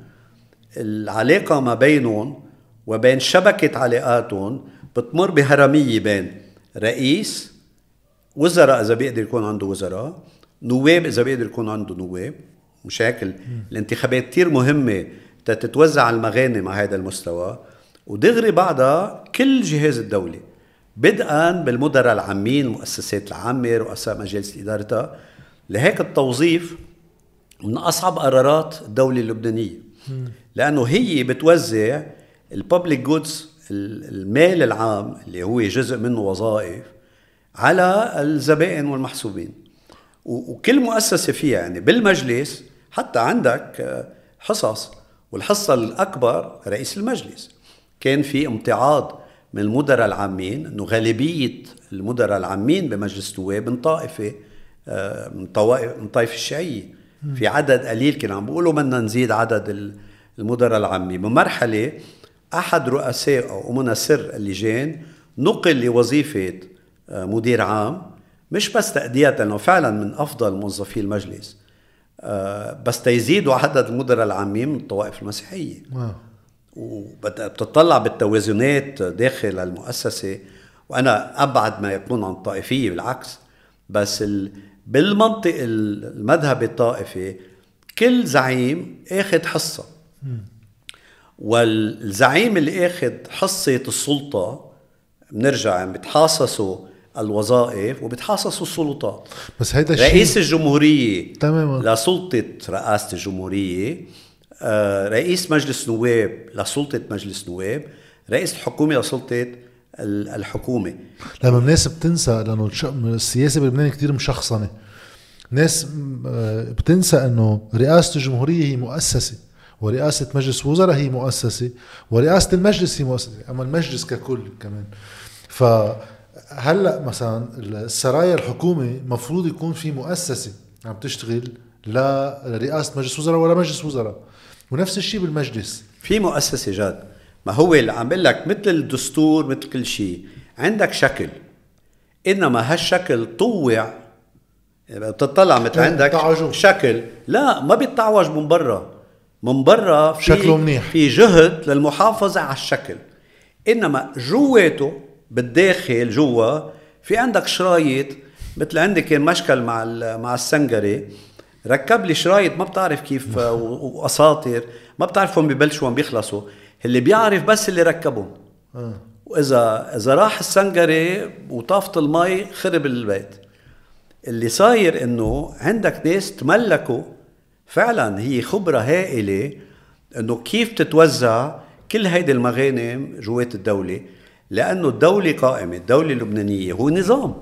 العلاقة ما بينهم وبين شبكة علاقاتهم بتمر بهرمية بين رئيس وزراء إذا بيقدر يكون عنده وزراء نواب إذا بيقدر يكون عنده نواب مش هيك الانتخابات كتير مهمة تتوزع المغانم على هذا المستوى. ودغري بعدها كل جهاز الدولة بدءا بالمدراء العامين المؤسسات العامة رؤساء مجالس إدارتها لهيك التوظيف من أصعب قرارات الدولة اللبنانية. لأنه هي بتوزع الببليك جودز المال العام اللي هو جزء منه وظائف على الزبائن والمحسوبين. وكل مؤسسة فيها يعني بالمجلس حتى عندك حصص. والحصة الأكبر رئيس المجلس. كان في امتعاض من المدراء العامين إنه غالبية المدراء العامين بمجلس النواب من طائفة آه، من طوائف من طائفة الشيعية. في عدد قليل كانوا عم بيقولوا بدنا نزيد عدد المدراء العامي بمرحلة أحد رؤساء أو أمنا سر اللجان نقل لوظيفة آه، مدير عام مش بس تأدية لأنه فعلا من أفضل موظفي المجلس. آه، بس تيزيدوا عدد المدراء العامين من الطوائف المسيحية. وبتطلع بالتوازنات داخل المؤسسة. وأنا أبعد ما يكون عن الطائفية بالعكس. بس بالمنطق المذهبي الطائفي كل زعيم اخذ حصة. والزعيم اللي اخذ حصة السلطة بنرجع بتحاصصوا الوظائف وبتحاصصوا السلطات. بس هيدا الشيء رئيس الجمهورية تماما. لسلطة رئاسة الجمهورية آه، رئيس مجلس نواب لسلطة مجلس نواب رئيس الحكومة لسلطة الحكومة. لما الناس بتنسى لأنه السياسة بلبنان كثير مشخصنة. ناس آه، بتنسى إنه رئاسة الجمهورية هي مؤسسة ورئاسة مجلس وزراء هي مؤسسة ورئاسة المجلس هي مؤسسة أما المجلس ككل كمان. فهلأ مثلا السرايا الحكومة مفروض يكون في مؤسسة عم تشتغل لرئاسه مجلس وزراء ولا مجلس وزراء. ونفس الشيء بالمجلس. في مؤسسة جاد. ما هو اللي عم بقول لك مثل الدستور مثل كل شيء. عندك شكل. إنما هالشكل طوع. بتطلع مثل عندك تعوجوا. شكل. لا ما بيتعوج من برا. من برا في شكله منيح. في جهد للمحافظة على الشكل. إنما جواته بالداخل جوا في عندك شرايط. مثل عندي كان مشكل مع مع السنجري. ركب لي شرايط ما بتعرف كيف و- واساطر ما بتعرف وين ببلشوا وين بيخلصوا. اللي بيعرف بس اللي ركبهم آه. وإذا إذا راح السنجري وطافت المي خرب البيت. اللي صاير إنه عندك ناس تملكوا فعلا هي خبرة هائلة إنه كيف تتوزع كل هيدي المغانم جوات الدولة. لأنه الدولة قائمة الدولة اللبنانية هو نظام.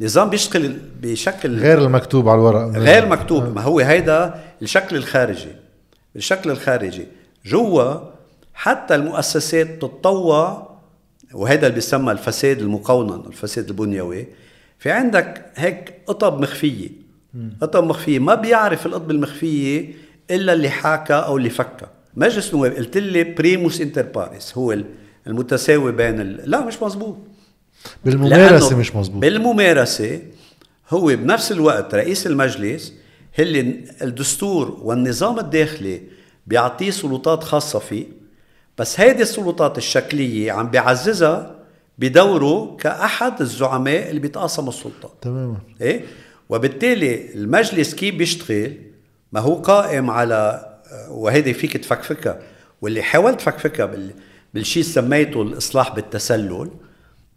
نظام بيشتغل بشكل غير المكتوب على الورق. غير مكتوب. ما هو هيدا الشكل الخارجي. الشكل الخارجي. جوا حتى المؤسسات تتطوع وهذا اللي بيسمى الفساد المقونن الفساد البنيوي. في عندك هيك قطب مخفية. قطب مخفية ما بيعرف القطب المخفية إلا اللي حاكى أو اللي فكى. مجلس نواب قلت لي primus inter pares هو المتساوي بين ال... لا مش مزبوط بالممارسة لأنه مش مزبوط بالممارسة هو بنفس الوقت رئيس المجلس اللي الدستور والنظام الداخلي بيعطيه سلطات خاصة فيه. بس هيدي السلطات الشكلية عم بيعززها بدوره كأحد الزعماء اللي بيتقاسموا السلطة. تماما. إيه؟ وبالتالي المجلس كيف بيشتغل؟ ما هو قائم على وهيدي فيك تفكفكها واللي حاولت فكفكها بال بالشيء سميته الإصلاح بالتسلل.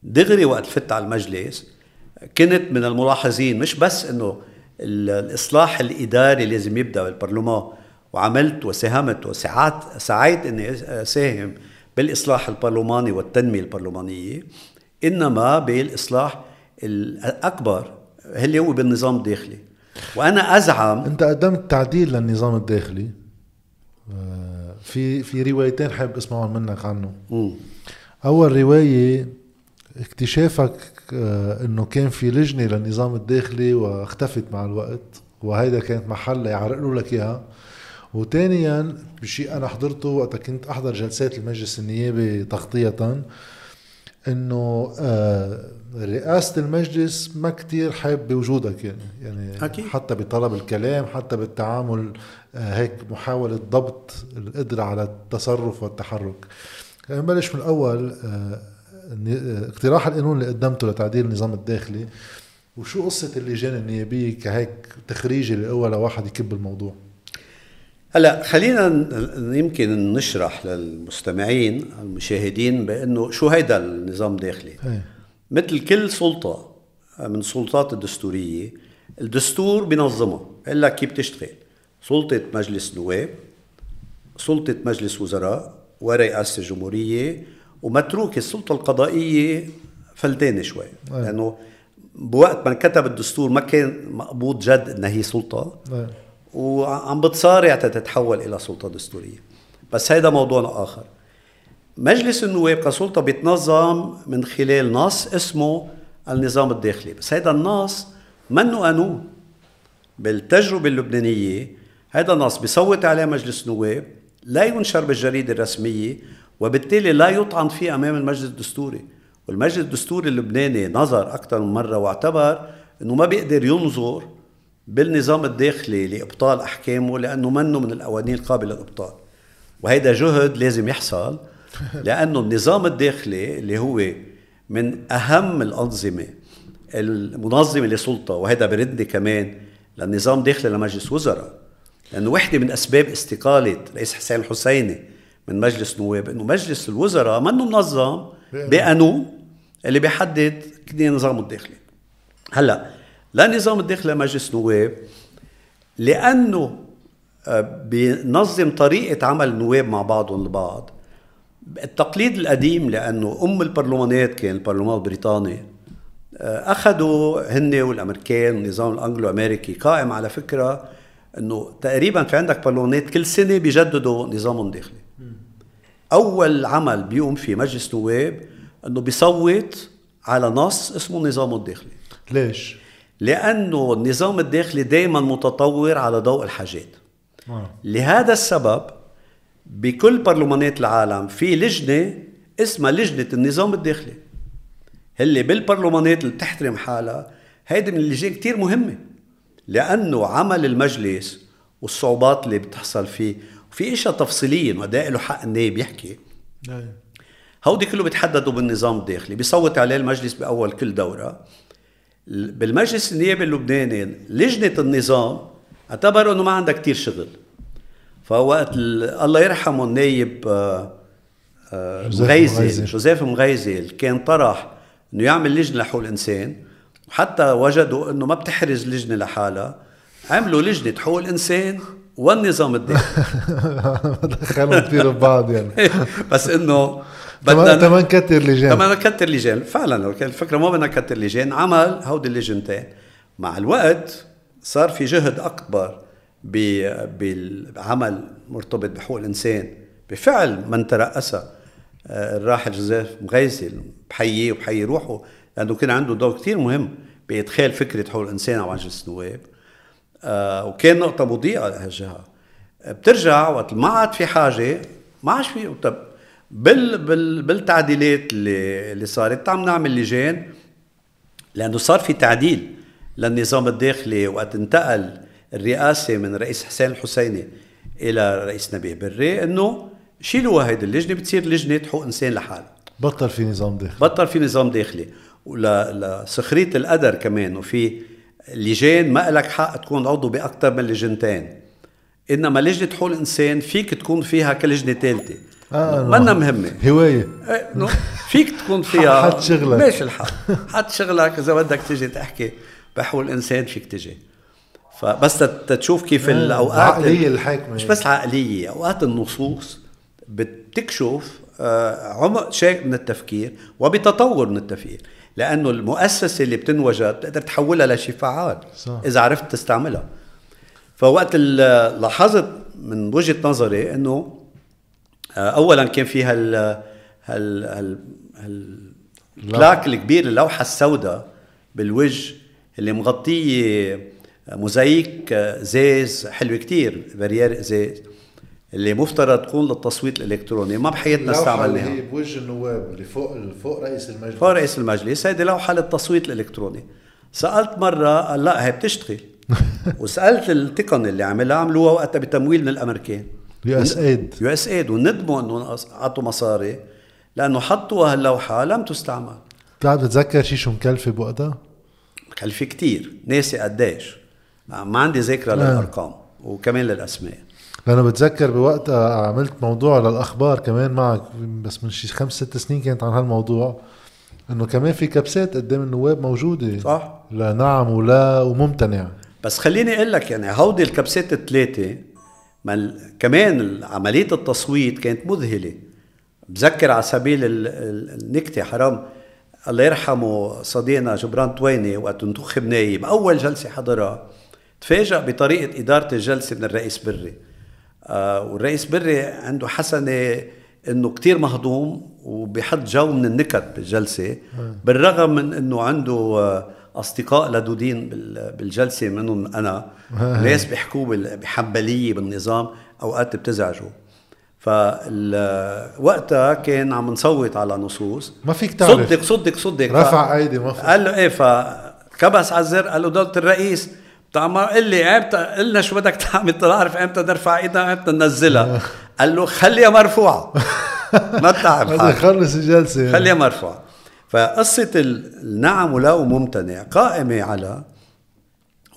دغري وقت فت على المجلس كنت من الملاحظين مش بس إنه ال- الإصلاح الإداري لازم يبدأ بالبرلمان وعملت وساهمت وساعات سعيت إني أساهم بالإصلاح البرلماني والتنمية البرلمانية إنما بالإصلاح الأكبر اللي هو بالنظام الداخلي. وأنا أزعم أنت قدمت تعديل للنظام الداخلي. آه، في في روايتين حابب أسمعهم منك عنه. مم. أول رواية اكتشافك آه، إنه كان في لجنة للنظام الداخلي واختفت مع الوقت وهيدا كانت محل يعرقلوا لك إياها. وثانيا بشيء أنا حضرته وقت كنت أحضر جلسات المجلس النيابي تغطية إنه آه، رئاسة المجلس ما كتير حابه بوجودك يعني يعني أكيد. حتى بطلب الكلام حتى بالتعامل آه، هيك محاولة ضبط القدرة على التصرف والتحرك. نبلش من الأول آه، اقتراح القانون اللي قدمته لتعديل النظام الداخلي. وشو قصة اللجان النيابية كهيك تخريجي هو لواحد يكب الموضوع؟ هلا خلينا يمكن نشرح للمستمعين المشاهدين بأنه شو هيدا النظام الداخلي إيه. مثل كل سلطة من السلطات الدستورية الدستور بينظمها بيقول لك كيف تشتغل سلطة مجلس نواب سلطة مجلس وزراء ورئاسة الجمهورية ومتروك السلطة القضائية فلتانة شوي. أيه. لأنه بوقت ما انكتب الدستور ما كان مقبوض جد إنها هي سلطة. إيه. وعم بتصارع تتحول إلى سلطة دستورية. بس هيدا موضوع آخر. مجلس النواب كسلطة بيتنظم من خلال نص اسمه النظام الداخلي. بس هيدا النص منه قانون. بالتجربة اللبنانية هيدا النص بيصوت عليه مجلس النواب لا ينشر بالجريدة الرسمية وبالتالي لا يطعن فيه أمام المجلس الدستوري. والمجلس الدستوري اللبناني نظر أكثر من مرة واعتبر إنه ما بيقدر ينظر بالنظام الداخلي لإبطال أحكامه لأنه منه من القوانين القابلة للإبطال. وهيدا جهد لازم يحصل لأنه النظام الداخلي اللي هو من أهم الأنظمة المنظمة لسلطة وهذا بردني كمان للنظام داخلي لمجلس وزراء. لأنه وحدة من أسباب استقالة رئيس حسين الحسيني من مجلس نواب إنه مجلس الوزراء منه منظم بقانون اللي بيحدد نظامه الداخلي. هلأ لا نظام الداخلي لمجلس نواب لأنه آه، بينظم طريقة عمل النواب مع بعضهم البعض التقليد القديم لأنه أم البرلمانات كان البرلمان البريطاني آه، أخذوا هن والأمريكان والنظام الأنجلو أمريكي قائم على فكرة أنه تقريبا في عندك برلمانات كل سنة بيجددوا نظامهم الداخلي أول عمل بيقوم فيه مجلس نواب أنه بيصوت على نص اسمه النظام الداخلي. ليش؟ لأنه النظام الداخلي دائما متطور على ضوء الحاجات. لهذا السبب بكل برلمانات العالم في لجنة اسمها لجنة النظام الداخلي. اللي بالبرلمانات اللي بتحترم حالها هيدي من اللجان كتير مهمة. لأنه عمل المجلس والصعوبات اللي بتحصل فيه وفي إشياء تفصيلية ما له حق النائب يحكي نعم. هودي كله بيتحددوا بالنظام الداخلي بيصوت عليه المجلس بأول كل دورة. بالمجلس النيابي اللبناني لجنة النظام اعتبروا إنه ما عندها كتير شغل. فوقت الله يرحمه النايب آه، آه، مغيزي جوزيف مغيزي كان طرح إنه يعمل لجنة لحقوق الإنسان. وحتى وجدوا إنه ما بتحرز لجنة لحالها. عملوا لجنة حقوق الإنسان والنظام الداخلي. دخلوا كثير ببعض يعني. بس إنه بدنا تمام كتر لجان تمام كتر لجان فعلا الفكرة ما بدنا نكتر لجان عمل هودي اللجنتين مع الوقت صار في جهد أكبر بالعمل مرتبط بحقوق الإنسان. بفعل من ترأسها آه، الراحل جوزيف مغيثي بحييه وبحيي روحه لأنه كان عنده دور كثير مهم بإدخال فكرة حقوق الإنسان على مجلس النواب آه، وكان نقطة مضيئة لهالجهة. بترجع وقت ما عاد في حاجة ما عادش في طب بال بال بالتعديلات اللي اللي صارت. عم نعمل لجان لأنه صار في تعديل للنظام الداخلي وقت انتقل الرئاسة من رئيس حسين الحسيني إلى رئيس نبيه بري إنه شيلوا هيدي اللجنة بتصير لجنة حقوق إنسان لحالها بطل في نظام داخلي. بطل في نظام داخلي. ولسخريه القدر كمان وفي لجان ما لك حق تكون عضو باكثر من لجنتين. إنما لجنة حقوق الإنسان فيك تكون فيها كلجنة ثالثه آه منا مهمة هواية. إيه فيك تكون فيها حد شغلك. ماشي الحال حد شغلك. إذا بدك تيجي تحكي بحقوق الإنسان فيك تجي. فبس تشوف كيف آه الأوقات عقلية الحاكمة مش بس عقلية أوقات النصوص بتكشف آه، عمق شيء من التفكير وبتطور من التفكير. لأنه المؤسسة اللي بتنوجد بتقدر تحولها لشيء فعال صح. إذا عرفت تستعملها. فوقت لاحظت من وجهة نظري أنه آه، اولا كان في هال هال هال, هال البلاك الكبير اللوحة السوداء بالوجه اللي مغطيه موزايك زيز حلو كتير بريير ازاز اللي مفترض تكون للتصويت الإلكتروني ما بحياتنا استعملناها. اللي هي بوجه النواب اللي فوق فوق رئيس المجلس. فوق رئيس المجلس هيدي لوحة للتصويت الإلكتروني. سألت مرة قال لا هي بتشتغل. وسألت التقن اللي عملها عملوها وقتها بتمويل من الأمريكان. يو إس إيد. يو إس إيد وندموا إنه عطوا مصاري لأنه حطوا هاللوحة لم تستعمل. بتعرف بتتذكر شي شو مكلفة بوقتها؟ مكلفة كتير ناسي قديش. ما عندي ذاكره آه. للأرقام وكمان للأسماء. لأنه بتذكر بوقتها عملت موضوع للأخبار كمان معك بس من شي خمس ست سنين كانت عن هالموضوع إنه كمان في كبسات قدام النواب موجودة. صح. لنعم ولا وممتنع. بس خليني أقول لك يعني هودي الكبسات الثلاثة ما كمان عملية التصويت كانت مذهلة. بذكر على سبيل النكتة حرام. الله يرحمه صديقنا جبران تويني وقت انتخب نايب أول جلسة حضرها. تفاجأ بطريقة إدارة الجلسة من الرئيس بري. آه والرئيس بري عنده حسنة إنه كتير مهضوم وبيحط جو من النكت بالجلسة بالرغم من إنه عنده آه أصدقاء لدودين بالجلسة منهم أنا. ناس بيحكوا بحنبليه بالنظام أوقات بتزعجوا. فوقتها كان عم نصوت على نصوص. ما فيك تعرف. صدق صدق صدق. رفع أيدي ما قال له إيه فكبس على الزر قال له دولة الرئيس. ما قل لي إمتى قلنا شو بدك تعمل؟ تعرف إمتى نرفع ايدنا إمتى ننزلها قال له خليها مرفوعة. ما تعب خلص الجلسة. خليها مرفوعة. فقصة النعم ولا ممتنع قائمة على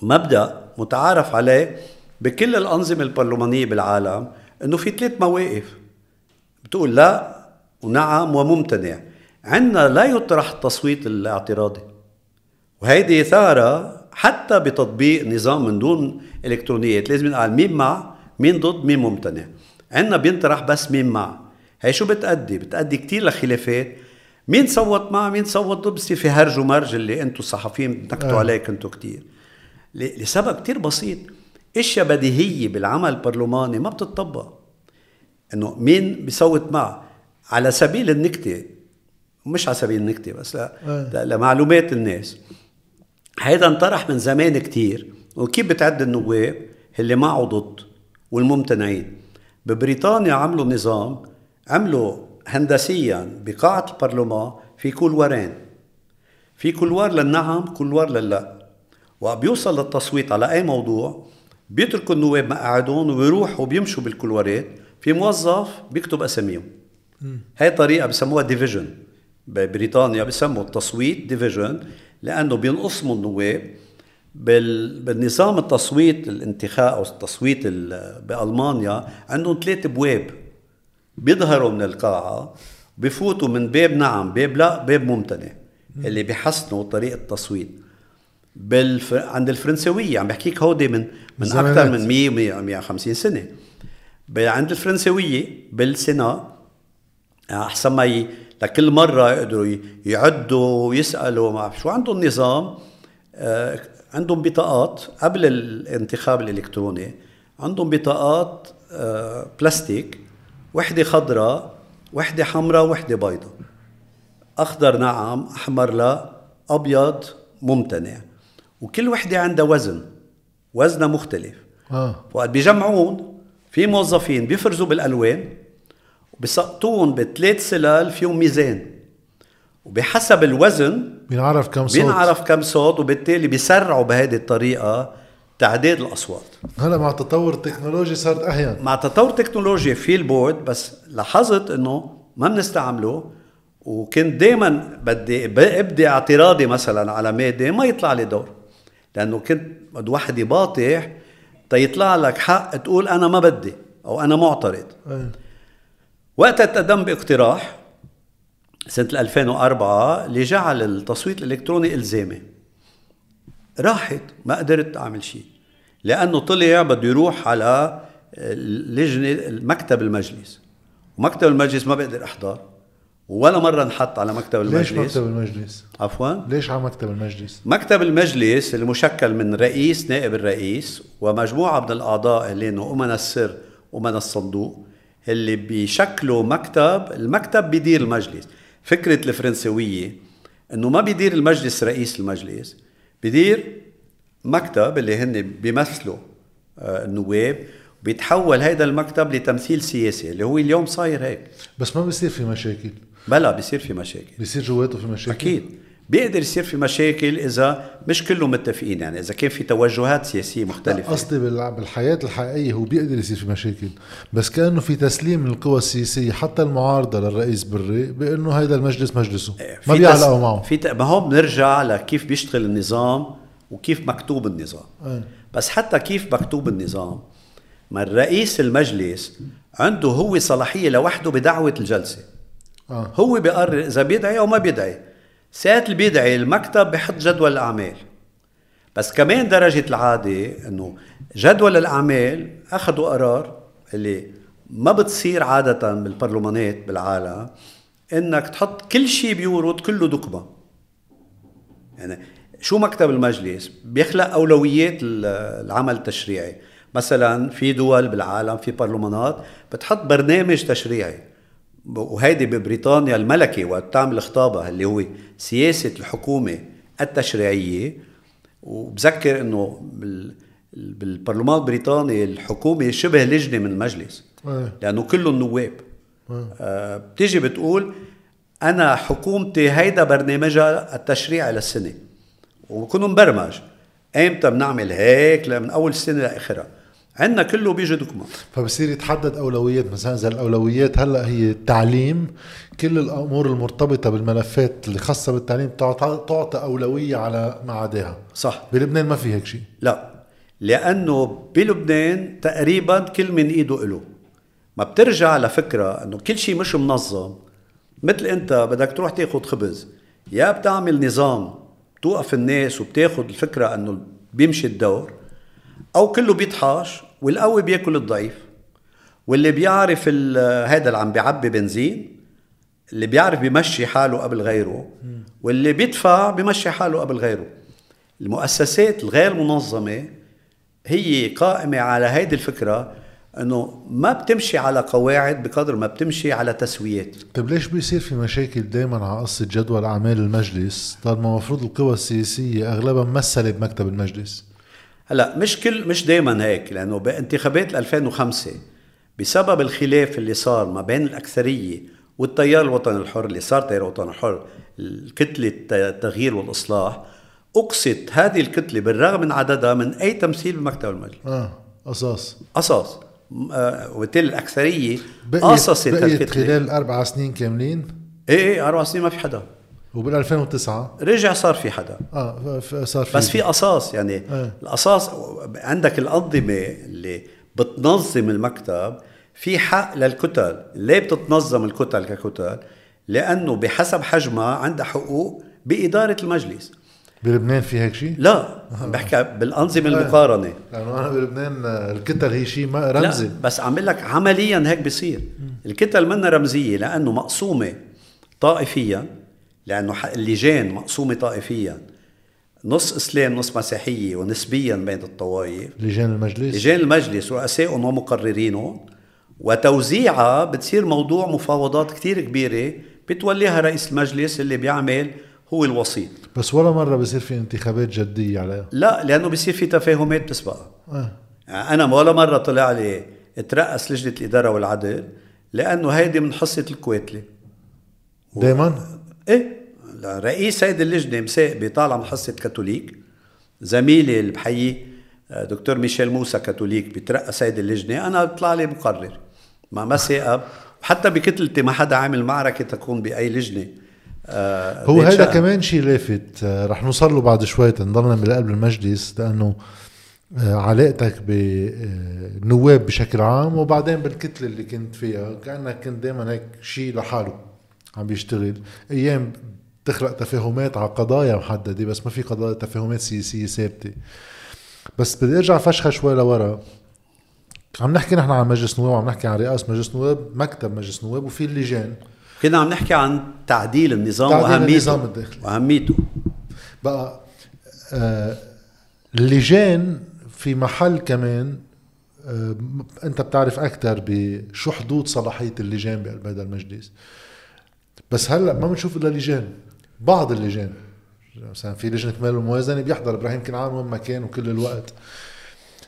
مبدأ متعارف عليه بكل الأنظمة البرلمانية بالعالم إنه في ثلاث مواقف. بتقول لا ونعم وممتنع. عندنا لا يطرح التصويت الاعتراضي. وهيدي ثارة حتى بتطبيق نظام من دون إلكترونيات. لازم نقال مين مع مين ضد مين ممتنع. عندنا بينطرح بس مين مع. هي شو بتأدي؟ بتأدي كتير لخلافات مين صوت مع مين صوت ضد؟ بصير في هرج ومرج اللي أنتم الصحفيين بتنكتوا آه. عليه كنتوا كتير. ل- لسبب كتير بسيط. إشياء بديهية بالعمل البرلماني ما بتطبق إنه مين بيصوت مع على سبيل النكتة. مش على سبيل النكتة بس لا آه. لمعلومات الناس. هيدا انطرح من زمان كتير. وكيف بتعد النواب اللي معه ضد والممتنعين؟ ببريطانيا عملوا نظام عملوا هندسيا بقاعة البرلمان في كولوارين في couloir للنعم couloir لللا. وبيوصل للتصويت على أي موضوع بيتركوا النواب مقاعدهن وبيروحوا بيمشوا بالكولوارات في موظف بيكتب أساميهم. هاي طريقة بسموها division ببريطانيا بسموا التصويت division لأنه بينقسموا النواب بال... بالنظام التصويت الانتخاب أو التصويت ال... بألمانيا عندهم ثلاث ابواب بيظهروا من القاعة بفوتوا من باب نعم باب لا باب ممتنع اللي بيحسنوا طريقة التصويت. بالف... عند الفرنسويه عم بحكيك هودي من من. أكثر من 100 100 150 سنة. ب- عند الفرنسويه بالسينا أحسن ما ي... لكل مرة يقدروا ي- يعدوا ويسألوا ما شو. عندهم نظام آه، عندهم بطاقات قبل الانتخاب الإلكتروني عندهم بطاقات آه، بلاستيك وحدة خضراء وحدة حمراء وحدة بيضاء أخضر نعم أحمر لا أبيض ممتنع. وكل وحدة عندها وزن وزنها مختلف. آه. وقت بيجمعون في موظفين بيفرزوا بالألوان وبيسقطوهم بثلاث سلال فيهم ميزان. وبحسب الوزن بينعرف كم صوت. بينعرف كم صوت وبالتالي بيسرعوا بهذه الطريقة تعداد الأصوات. هلا مع تطور التكنولوجيا صارت اهين مع تطور التكنولوجيا في البورد بس لاحظت إنه ما بنستعمله وكنت دائما بدي ابدي اعتراضي مثلا على مادة ما يطلع لي دور لأنه كنت بده واحد يباطح تيطلع لك حق تقول أنا ما بدي أو أنا معترض. وقتها تقدم باقتراح سنة 2004 اللي جعل التصويت الإلكتروني إلزامي. راحت ما قدرت أعمل شيء. لأنه طلع بده يروح على اللجنة مكتب المجلس. ومكتب المجلس ما بقدر أحضر ولا مرة انحط على مكتب ليش المجلس. مكتب المجلس؟ عفوا؟ ليش على مكتب المجلس؟ مكتب المجلس المشكل من رئيس نائب الرئيس ومجموعة من الأعضاء اللي هن أمنا السر أمنا الصندوق اللي بيشكلوا مكتب المكتب بيدير المجلس. فكرة الفرنسوية إنه ما بيدير المجلس رئيس المجلس بيدير مكتب اللي هن بيمثلوا آه، النواب بيتحول هذا المكتب لتمثيل سياسي اللي هو اليوم صاير هيك. بس ما بصير في مشاكل. بلا بيصير في مشاكل. بصير جواته في مشاكل؟ أكيد. بيقدر يصير في مشاكل إذا مش كلهم متفقين يعني إذا كان في توجهات سياسية مختلفة. قصدي بال- بالحياة الحقيقية هو بيقدر يصير في مشاكل بس كأنه في تسليم من القوى السياسية حتى المعارضة للرئيس بري بأنه هذا المجلس مجلسه ما في بيعلقوا تس- معه. في ت... ما هو بنرجع لكيف بيشتغل النظام وكيف مكتوب النظام. أيه. بس حتى كيف مكتوب النظام ما الرئيس المجلس عنده هو صلاحية لوحده بدعوة الجلسة. آه. هو بيقرر إذا بيدعي أو ما بيدعي. ساعة اللي بيدعي المكتب بحط جدول الأعمال. بس كمان درجة العادة إنه جدول الأعمال أخذوا قرار اللي ما بتصير عادة بالبرلمانات بالعالم إنك تحط كل شيء بيورد كله دكمة. يعني شو مكتب المجلس؟ بيخلق أولويات ال- العمل التشريعي. مثلا في دول بالعالم في برلمانات بتحط برنامج تشريعي. وهيدي ببريطانيا الملكي وقت تعمل خطابها اللي هو سياسة الحكومة التشريعية. وبذكر إنه بال- بالبرلمان البريطاني الحكومة شبه لجنة من المجلس. إيه. لأنه كله النواب آه بتيجي بتقول أنا حكومتي هيدا برنامجها التشريعي للسنة وبكون مبرمج. ايمتى بنعمل هيك؟ من أول السنة لآخرها. عندنا كله بيجي دوكما فبصير يتحدد أولويات. مثلا إذا الأولويات هلأ هي التعليم كل الأمور المرتبطة بالملفات اللي خاصة بالتعليم تعطى تعطى أولوية على ما عداها صح. بلبنان ما في هيك شيء. لا. لأنه بلبنان تقريبا كل من إيده له ما بترجع لفكرة إنه كل شيء مش منظم. مثل أنت بدك تروح تاخذ خبز يا بتعمل نظام توقف الناس وبتاخذ الفكرة إنه بيمشي الدور أو كله بيطحش والقوي بياكل الضعيف. واللي بيعرف هذا اللي عم بيعبي بنزين اللي بيعرف بيمشي حاله قبل غيره واللي بيدفع بيمشي حاله قبل غيره. المؤسسات الغير منظمة هي قائمة على هيدي الفكرة إنه ما بتمشي على قواعد بقدر ما بتمشي على تسويات. طيب ليش بيصير في مشاكل دائما على قصة جدول أعمال المجلس؟ طالما المفروض القوى السياسية أغلبها ممثلة بمكتب المجلس. هلا مش كل مش دائما هيك لأنه بانتخابات 2005 بسبب الخلاف اللي صار ما بين الأكثرية والتيار الوطني الحر اللي صار تيار الوطن الحر الكتلة التغيير والإصلاح أقصت هذه الكتلة بالرغم من عددها من أي تمثيل بمكتب المجلس. أساس. قصص م- آه، وبالتالي الأكثرية قصصت بقيت هالكتلة. خلال أربع سنين كاملين؟ إيه إيه أربع سنين ما في حدا. وبال 2009 رجع صار في حدا. آه صار في بس في قصاص يعني إيه. القصاص عندك الأنظمة اللي بتنظم المكتب في حق للكتل. ليه بتتنظم الكتل ككتل؟ لأنه بحسب حجمها عندها حقوق بإدارة المجلس. بلبنان في هيك شيء؟ لا عم بحكي بالأنظمة المقارنة. لأنه أنا بلبنان آه، الكتل هي شيء ما رمزي. لا بس عم لك عمليا هيك بيصير الكتل منا رمزية لأنه مقسومة طائفيا. لأنه ح- اللجان مقسومة طائفيا. نص إسلام نص مسيحية ونسبيا بين الطوائف. لجان المجلس. لجان المجلس رؤسائهم ومقررينهم. وتوزيعها بتصير موضوع مفاوضات كتير كبيرة بتوليها رئيس المجلس اللي بيعمل هو الوسيط. بس ولا مرة بصير في انتخابات جدية عليها لا لأنه بصير في تفاهمات تسبقها آه. يعني أنا ولا مرة طلع لي اترأس لجنة الإدارة والعدل لأنه هيدي من حصة الكويتلي دايما؟ إيه؟ رئيس هيدي اللجنة مساقبه طالع من حصه كاثوليك. زميلي اللي بحييه آه، دكتور ميشيل موسى كاثوليك بيترأس هيدي اللجنة. أنا بيطلع لي مقرر. ما ما ساقب وحتى بكتلتي ما حدا عامل معركة تكون بأي لجنة. آه، هو هذا. كمان شيء لافت. آه، رح نوصل له بعد شوي تنضلنا بقلب المجلس لأنه آه، علاقتك بالنواب بشكل عام وبعدين بالكتلة اللي كنت فيها. كأنك كنت دائما هيك شيء لحاله. عم بيشتغل. أيام تخلق تفاهمات على قضايا محددة بس ما في قضايا تفاهمات سياسيه ثابتة. بس بدي أرجع فشخة شوي لورا. عم نحكي نحن عن مجلس نواب وعم نحكي عن رئاسة مجلس نواب مكتب مجلس نواب وفي اللجان. كنا عم نحكي عن تعديل النظام تعديل وأهميته النظام الداخلي. وأهميته. بقى آه اللجان في محل كمان آه انت بتعرف أكثر بشو حدود صلاحية اللجان بقلب هذا المجلس. بس هلا ما بنشوف إلا لجان بعض اللجان. مثلا في لجنة مال الموازنة بيحضر إبراهيم كنعان وين ما كان وكل الوقت.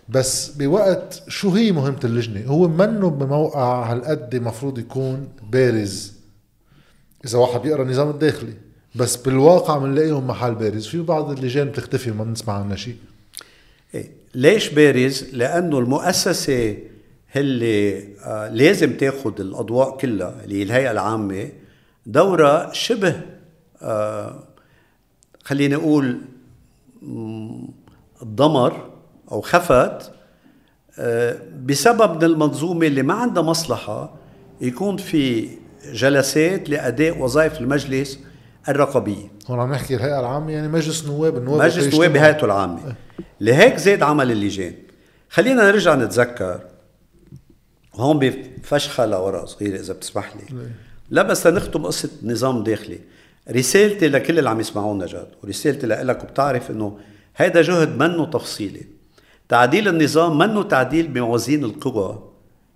بس بوقت شو هي مهمة اللجنة؟ هو منه بموقع هالقد مفروض يكون بارز. إذا واحد بيقرأ النظام الداخلي بس بالواقع بنلاقيهم محل بارز. في بعض اللجان بتختفي وما بنسمع عنها شيء. إيه. ليش بارز؟ لأنه المؤسسة اللي آه لازم تاخد الأضواء كلها اللي هي الهيئة العامة دورها شبه آه خليني أقول مم، ضمر أو خفت آه بسبب من المنظومة اللي ما عندها مصلحة يكون في جلسات لأداء وظائف المجلس الرقابية. هون عم نحكي الهيئة العامة يعني مجلس نواب النواب مجلس نواب يجتمعوا. بهيئته العامة. لهيك زاد عمل اللجان. خلينا نرجع نتذكر هون بفشخة لورا صغيرة إذا بتسمح لي. لا بس لنختم قصة نظام داخلي رسالتي لكل اللي عم يسمعونا جد ورسالتي لك وبتعرف إنه هيدا جهد منه تفصيلي تعديل النظام منه تعديل بموازين القوى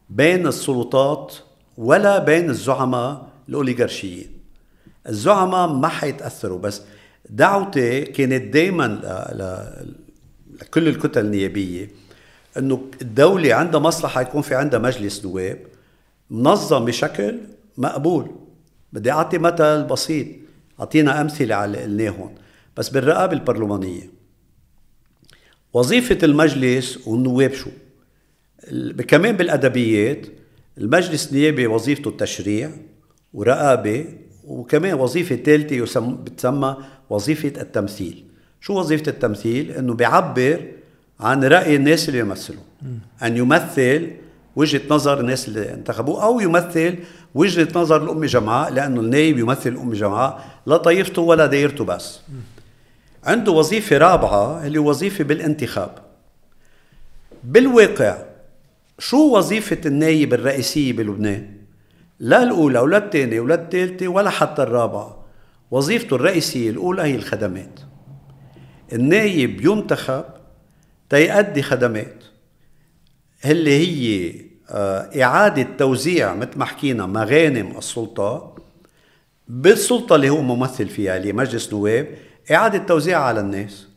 بين السلطات ولا بين الزعماء الاوليغارشيين الزعماء ما حيتأثروا بس دعوتي كانت دائما. لكل الكتل النيابية إنه الدولة عندها مصلحة يكون في عندها مجلس نواب منظم بشكل مقبول. بدي أعطي مثل بسيط. أعطينا أمثلة على اللي قلناهم بس بالرقابة البرلمانية. وظيفة المجلس والنواب شو؟ كمان بالأدبيات المجلس النيابي وظيفته التشريع ورقابة وكمان وظيفة ثالثة يسم بتسمى وظيفة التمثيل. شو وظيفة التمثيل؟ إنه بيعبر عن رأي الناس اللي يمثلوا. أن يمثل وجهة نظر الناس اللي انتخبوه أو يمثل وجهة نظر الأم جمعاء لأنه النايب يمثل الأم جمعاء لا طائفته ولا دايرته بس. عنده وظيفة رابعة اللي وظيفة بالانتخاب. بالواقع شو وظيفة النايب الرئيسية بلبنان؟ لا الأولى ولا الثانية ولا الثالثة ولا حتى الرابعة. وظيفته الرئيسية الأولى هي الخدمات. النايب ينتخب تيأدي خدمات. اللي هي إعادة توزيع مثل ما حكينا مغانم السلطة بالسلطة اللي هو ممثل فيها اللي مجلس نواب إعادة توزيعها على الناس.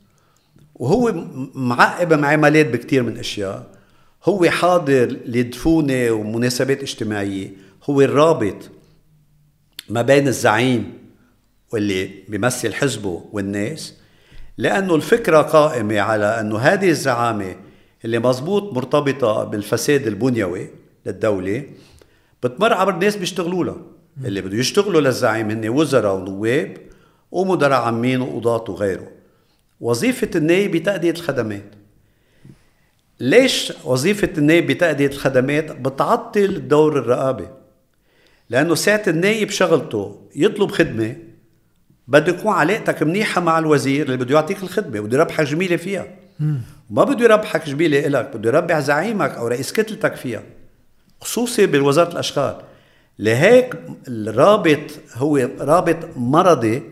وهو معقب معاملات بكتير من أشياء. هو حاضر لدفونة ومناسبات اجتماعية. هو الرابط ما بين الزعيم واللي بيمثل حزبه والناس. لأنه الفكرة قائمة على أنه هذه الزعامة اللي مزبوط مرتبطة بالفساد البنيوي للدولة بتمر عبر الناس بيشتغلوا لها. اللي بده يشتغلوا للزعيم هن وزراء ونواب ومدراء عامين وقضاة وغيره. وظيفة النائب بتأدية الخدمات. ليش وظيفة النائب بتأدية الخدمات؟ بتعطل دور الرقابة. لأنه ساعة النائب شغلته يطلب خدمة بده يكون علاقتك منيحة مع الوزير اللي بده يعطيك الخدمة بده يربحك جميلة فيها. ما بده يربحك جميلة إلك بده يربح زعيمك أو رئيس كتلتك فيها خصوصي بوزارة الأشغال. لهيك الرابط هو رابط مرضي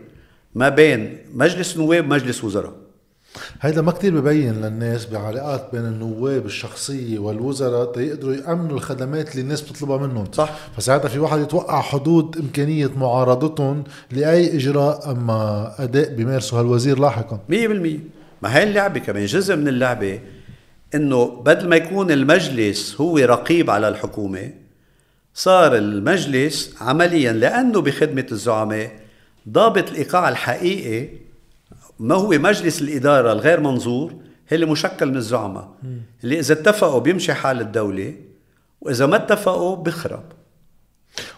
ما بين مجلس نواب ومجلس وزراء. هيدا ما كتير ببين للناس بعلاقات بين النواب الشخصية والوزراء تيقدروا يأمنوا الخدمات اللي الناس بتطلبها منهم. صح. فساعتها في واحد يتوقع حدود إمكانية معارضتهم لأي إجراء أما أداء بيمارسه هالوزير لاحقا. مية بالمية. ما هي اللعبة كمان جزء من اللعبة إنه بدل ما يكون المجلس هو رقيب على الحكومة صار المجلس عمليا لأنه بخدمة الزعماء ضابط الإيقاع الحقيقي ما هو مجلس الإدارة الغير منظور هي اللي مشكل من الزعماء. اللي إذا اتفقوا بيمشي حال الدولة وإذا ما اتفقوا بخرب.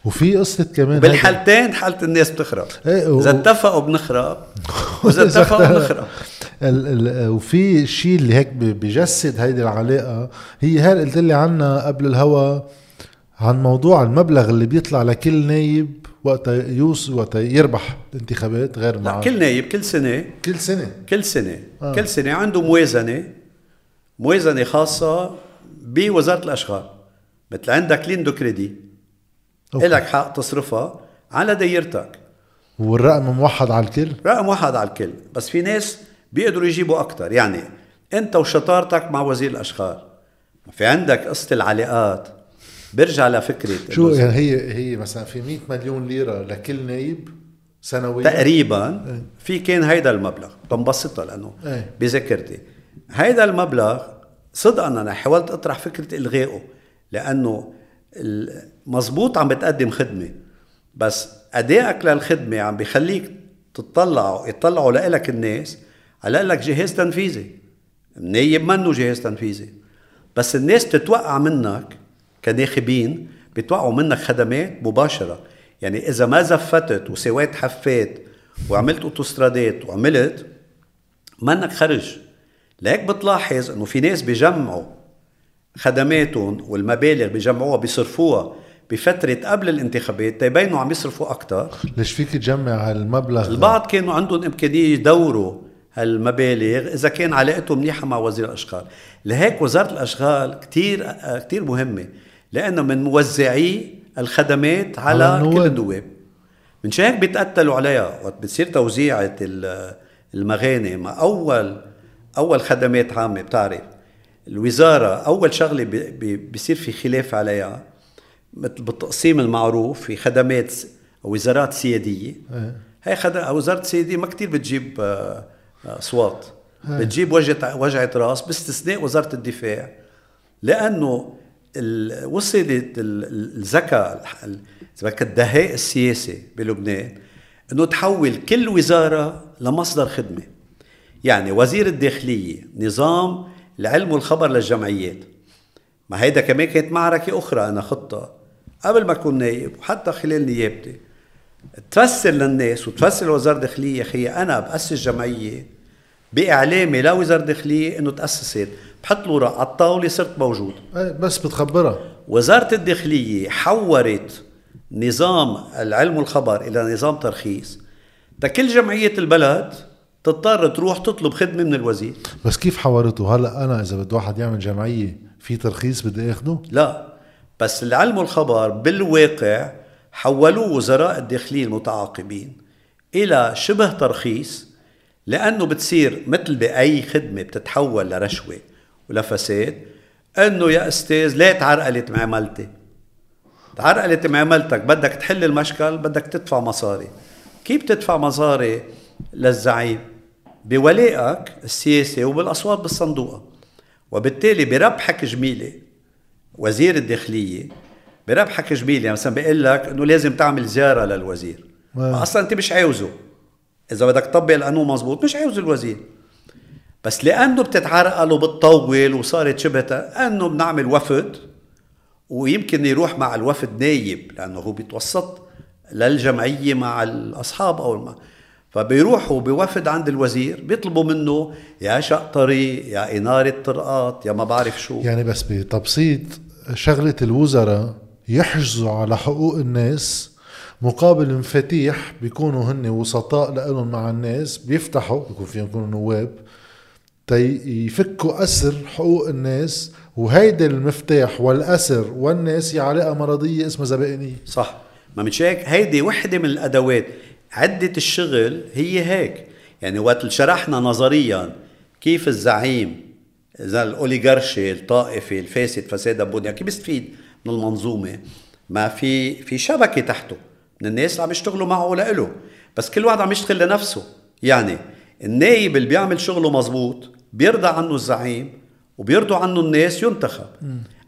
وفي قصة كمان بالحالتين حالة الناس بتخرب. إيه و... إذا اتفقوا بنخرب وإذا اتفقوا بنخرب. وفي شيء اللي هيك بجسد هيدي العلاقة هي هاي قلت لي عنها قبل الهوا عن موضوع المبلغ اللي بيطلع لكل نايب وقت يوص وقت يربح الانتخابات غير مع كل نايب كل سنة. كل سنة. كل سنة. آه. كل سنة. عنده موازنة. موازنة خاصة بوزارة الأشغال. مثل عندك ligne de crédit. إلك حق تصرفها على دايرتك. والرقم موحد على الكل؟ رقم موحد على الكل. بس في ناس بيقدروا يجيبوا أكتر. يعني أنت وشطارتك مع وزير الأشغال. في عندك قصة العلاقات. برجع لفكرة شو يعني هي هي مثلا في 100 مليون ليرة لكل نايب سنويا؟ تقريبا. إيه. في كان هيدا المبلغ. بنبسطها لأنه إيه. بذاكرتي. هيدا المبلغ صدقا أنا حاولت أطرح فكرة إلغائه. لأنه مزبوط عم بتقدم خدمة. بس أدائك للخدمة عم بيخليك تطلع يطلعوا لك الناس على لك جهاز تنفيذي. النايب منه جهاز تنفيذي. بس الناس تتوقع منك كناخبين بيتوقعوا منك خدمات مباشرة. يعني إذا ما زفتت وسويت حفات وعملت أوتوسترادات وعملت منك خرج. لهيك بتلاحظ إنه في ناس بيجمعوا خدماتهم والمبالغ بيجمعوها بيصرفوها بفترة قبل الانتخابات. تيبينوا عم يصرفوا أكثر ليش فيك تجمع هالمبلغ؟ البعض كانوا عندهم إمكانية يدوروا هالمبالغ إذا كان علاقته منيحة مع وزير الأشغال. لهيك وزارة الأشغال كتير كتير مهمة لأنه من موزعي الخدمات على, على كل النواب. من هيك بيتقتلوا عليها وقت بتصير توزيعة المغانم. أول أول خدمات عامة بتعرف الوزارة أول شغلة بيصير في خلاف عليها مثل بالتقسيم المعروف في خدمات وزارات سيادية. إيه. هي خد... وزارة السيادية ما كتير بتجيب أصوات. إيه. بتجيب وجهة وجعة رأس باستثناء وزارة الدفاع. لأنه وصلت الذكاء الدهاء السياسي بلبنان إنه تحول كل وزارة لمصدر خدمة. يعني وزير الداخلية نظام العلم والخبر للجمعيات. ما هيدا كمان كانت معركة أخرى أنا خطة قبل ما أكون نايب وحتى خلال نيابتي. تفسر للناس وتفسر لوزاره الداخلية خي أنا بأسس جمعية بإعلامي لوزارة الداخلية إنه تاسست بحط له على الطاولة صرت موجود. إيه بس بتخبرها. وزارة الداخلية حورت نظام العلم والخبر إلى نظام ترخيص. كل جمعية البلد تضطر تروح تطلب خدمة من الوزير. بس كيف حورته؟ هلا أنا إذا بده واحد يعمل جمعية في ترخيص بدي أخده؟ لا بس العلم والخبر بالواقع حولوه وزراء الداخلية المتعاقبين إلى شبه ترخيص لأنه بتصير مثل بأي خدمة بتتحول لرشوة ولفساد أنه يا أستاذ لا تعرقلت معاملتي تعرقلت معاملتك بدك تحل المشكل بدك تدفع مصاري. كيف تدفع مصاري للزعيم؟ بولائك السياسي وبالأصوات بالصندوقة وبالتالي بربحك جميلة وزير الداخلية بربحك جميلة يعني مثلا بيقول لك إنه لازم تعمل زيارة للوزير. أصلا أنت مش عاوزه. إذا بدك تطبق القانون مزبوط مش عاوز الوزير. بس لأنه بتتعرقل وبتطول وصارت شبهتها إنه بنعمل وفد ويمكن يروح مع الوفد نايب لأنه هو بيتوسط للجمعية مع الأصحاب أو الم... فبيروحوا بوفد عند الوزير بيطلبوا منه يا شق طريق يا إنارة طرقات يا ما بعرف شو. يعني بس بتبسيط شغلة الوزراء يحجزوا على حقوق الناس. مقابل مفاتيح بيكونوا هن وسطاء لهم مع الناس بيفتحوا بيكون فيهم يكونوا نواب يفكوا أسر حقوق الناس. وهيدا المفتاح والأسر والناس هي علاقة مرضية اسمها زبائنية. صح. ما مش هيك؟ هيدي وحدة من الأدوات. عدة الشغل هي هيك. يعني وقت شرحنا نظريا كيف الزعيم إذا الأوليغارشي الطائفي الفاسد فساد البنية كيف بيستفيد؟ من المنظومة. ما في في شبكة تحته. من الناس اللي عم يشتغلوا معه ولإله بس كل واحد عم يشتغل لنفسه. يعني النايب اللي بيعمل شغله مزبوط بيرضى عنه الزعيم وبيرضوا عنه الناس ينتخب.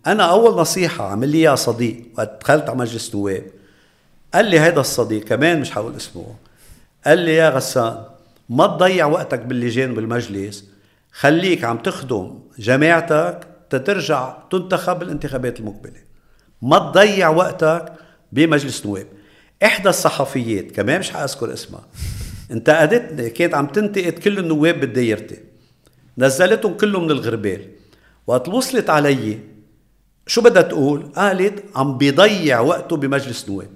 أنا أول نصيحة عمل لي إياها صديق وقت دخلت على مجلس نواب. قال لي هيدا الصديق كمان مش حقول اسمه. قال لي يا غسان ما تضيع وقتك باللجان بالمجلس. خليك عم تخدم جماعتك تترجع تنتخب بالانتخابات المقبلة. ما تضيع وقتك بمجلس نواب. إحدى الصحفيات كمان مش حأذكر اسمها انتقدتني كانت عم تنتقد كل النواب بدايرتي نزلتهم كلهم من الغربال. وقت وصلت علي شو بدها تقول؟ قالت عم بيضيع وقته بمجلس نواب.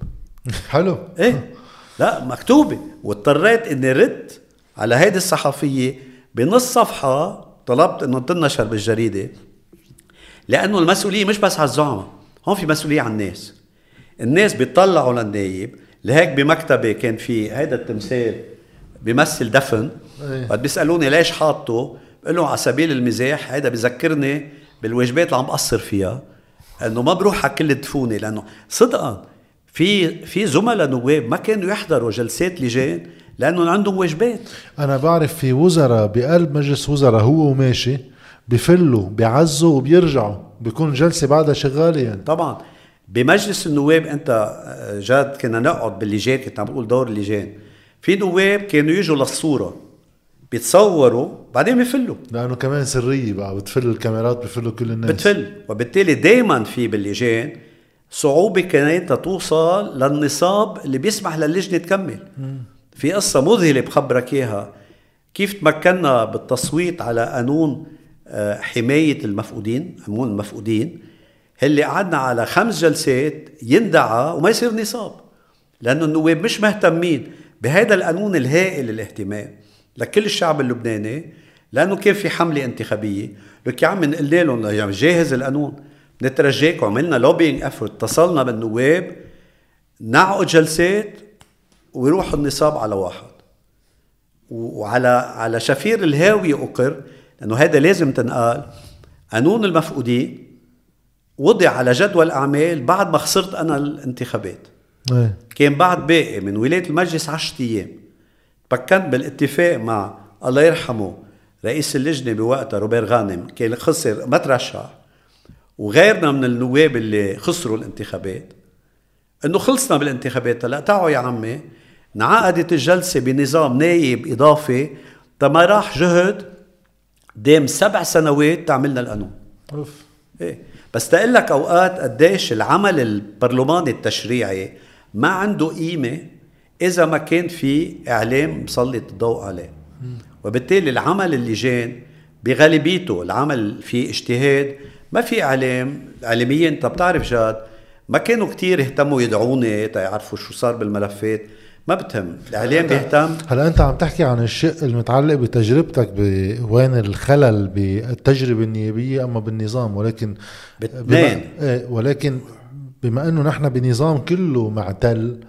حلو. إيه؟ لا مكتوبة. واضطريت إني رد على هيدي الصحفية بنص صفحة طلبت إنه تنشر بالجريدة لأنه المسؤولية مش بس على الزعماء. هون في مسؤولية على الناس. الناس بيطلعوا للنايب لهيك بمكتبة كان في هيدا التمثال بيمثل دفن أيه. وقت بيسألوني ليش حاطه؟ بقول لهم على سبيل المزاح هيدا بذكرني بالواجبات اللي عم بقصر فيها. إنه ما بروح على كل الدفونه لأنه صدقا في في زملاء نواب ما كانوا يحضروا جلسات لجان لأنه عندهم واجبات. أنا بعرف في وزراء بقلب مجلس وزراء هو وماشي بفلوا بيعزوا وبيرجعوا. بيكون جلسة بعدها شغالة يعني. طبعا. بمجلس النواب أنت جاد كنا نقعد باللجان كنت عم بقول دور اللجان. في نواب كانوا يجوا للصورة بيتصوروا بعدين بيفلوا. لأنه كمان سرية بقى بتفل الكاميرات بفلوا كل الناس. بتفل. وبالتالي دائما في باللجان صعوبة كانت توصل للنصاب اللي بيسمح للجنة تكمل. في قصة مذهلة بخبرك إياها. كيف تمكنا بالتصويت على قانون حماية المفقودين قانون المفقودين اللي قعدنا على خمس جلسات يندعى وما يصير نصاب لأنه النواب مش مهتمين بهذا القانون الهائل الاهتمام لكل الشعب اللبناني لأنه كان في حملة انتخابية. لك يا عم نقول لهم يعني جاهز القانون نترجاكم عملنا lobbying effort اتصلنا بالنواب نعقد جلسات ويروح النصاب على واحد. وعلى على شفير الهاوية أقر لأنه هذا لازم تنقال. قانون المفقودين وضع على جدول أعمال بعد ما خسرت أنا الانتخابات. إيه. كان بعد باقي من ولاية المجلس عشرة أيام. بكنت بالاتفاق مع الله يرحمه رئيس اللجنة بوقتها روبير غانم كان خسر ما ترشح وغيرنا من النواب اللي خسروا الانتخابات. إنه خلصنا بالانتخابات. هلأ تعوا يا عمي انعقدت الجلسة بنظام نايب إضافي. ما راح جهد دام سبع سنوات تعملنا القانون. أوف. إيه. بس تقول لك أوقات قديش العمل البرلماني التشريعي ما عنده قيمة إذا ما كان في إعلام مسلط الضوء عليه. وبالتالي العمل اللجان بغالبيته العمل في اجتهاد ما في إعلام. اعلاميين أنت بتعرف جاد ما كانوا كتير يهتموا يدعوني تيعرفوا شو صار بالملفات. ما بتهم الاعلام بيهتم. هلا أنت عم تحكي عن الشق المتعلق بتجربتك بوين الخلل بالتجربة النيابية أما بالنظام ولكن باثنين إيه ولكن بما إنه نحن بنظام كله معتل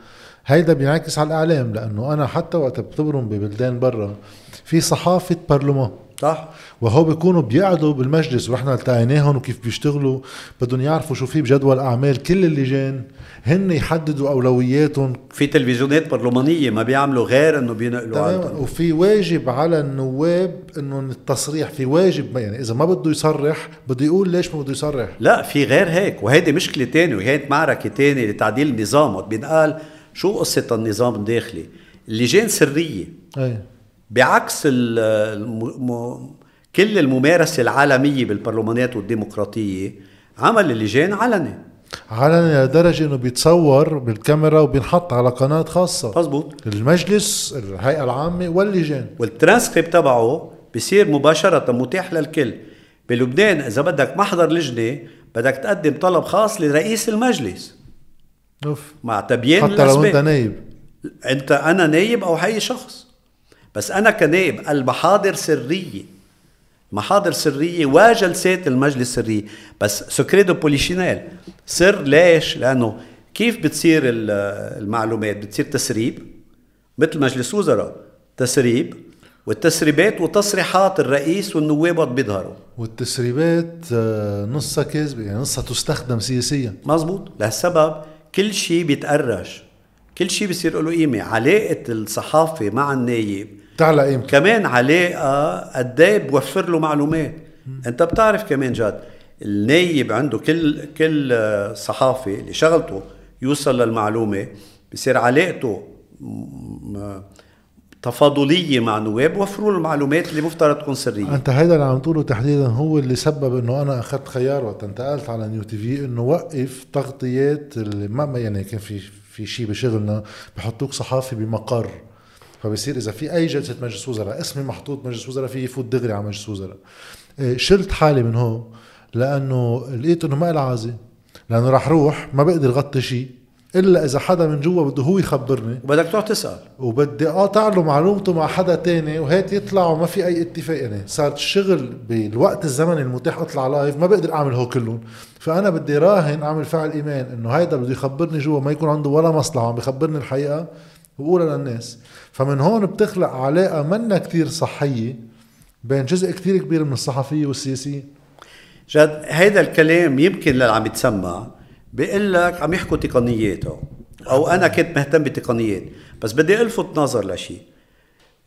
هيدا بينعكس على الإعلام لأنه أنا حتى وقت بتبرم ببلدان برا في صحافة برلمان صح؟ وهو بيكونوا بيقعدوا بالمجلس ورحنا التقيناهم وكيف بيشتغلوا بدهم يعرفوا شو في بجدول أعمال كل اللجان هن يحددوا أولوياتهم. في تلفزيونات برلمانية ما بيعملوا غير إنه بينقلوا تمام. وفي واجب على النواب إنه التصريح في واجب يعني إذا ما بده يصرح بده يقول ليش ما بده يصرح. لا في غير هيك. وهيدي مشكلة تانية وهيدي معركة تانية لتعديل النظام. وقت بينقال شو قصة النظام الداخلي؟ اللجان سرية. إيه بعكس ال- الم... كل الممارسه العالمية بالبرلمانات والديمقراطية عمل اللجان علني. علني لدرجة إنه بيتصور بالكاميرا وبينحط على قناة خاصة. مزبوط المجلس الهيئة العامة واللجان والترانسكريبت تبعه بصير مباشرة متاح للكل. بلبنان إذا بدك محضر لجنة بدك تقدم طلب خاص لرئيس المجلس. أوف. مع تبيين حتى لو أنت نايب. أنت أنا نايب أو أي شخص. بس أنا كنايب المحاضر سرية. محاضر سرية وجلسات المجلس سرية. بس secret de polichinelle سر ليش؟ لأنه كيف بتصير ال- المعلومات؟ بتصير تسريب. مثل مجلس وزراء تسريب والتسريبات وتصريحات الرئيس والنواب وقت بيظهروا. والتسريبات آه، نصها كذبة يعني نصها تستخدم سياسيا. مزبوط لهالسبب كل شيء بيتقرش. كل شيء بيصير له قيمة. علاقة الصحافة مع النايب تعلى قيمته كمان علاقة قد إيه بوفر له معلومات. أنت بتعرف كمان جد النايب عنده كل كل آه، صحافي اللي شغلته يوصل للمعلومة بصير علاقته م- تفاضلية مع نواب بوفروا له المعلومات اللي مفترض تكون سرية. أنت هيدا اللي عم تقوله تحديدا هو اللي سبب إنه أنا أخذت خيار وقت انتقلت على نيو تي في إنه وقف تغطيات اللي ما يعني كان في في شيء بشغلنا بحطوك صحافي بمقر. فبصير إذا في أي جلسة مجلس وزراء اسمي محطوط مجلس وزراء في يفوت دغري على مجلس وزراء. إيه، شلت حالي من هون لأنه لقيت إنه ما لها عازه لأنه راح روح ما بقدر غطي شيء إلا إذا حدا من جوا بده هو يخبرني. وبدك تقعد تسأل. وبدي اقاطع له معلومته مع حدا تاني وهيك يطلع وما في أي اتفاق. يعني صار الشغل بالوقت الزمني المتاح أطلع لايف ما بقدر أعمل هو كلهم. فأنا بدي راهن أعمل فعل ايمان إنه هيدا بده يخبرني جوا ما يكون عنده ولا مصلحة عم بخبرني الحقيقة. وقولها للناس. فمن هون بتخلق علاقة منا كتير صحية بين جزء كتير كبير من الصحفية والسياسيين جد هيدا الكلام يمكن اللي عم يتسمع بيقول لك عم يحكوا تقنياته أو أنا كنت مهتم بتقنيات. بس بدي ألفت نظر لشيء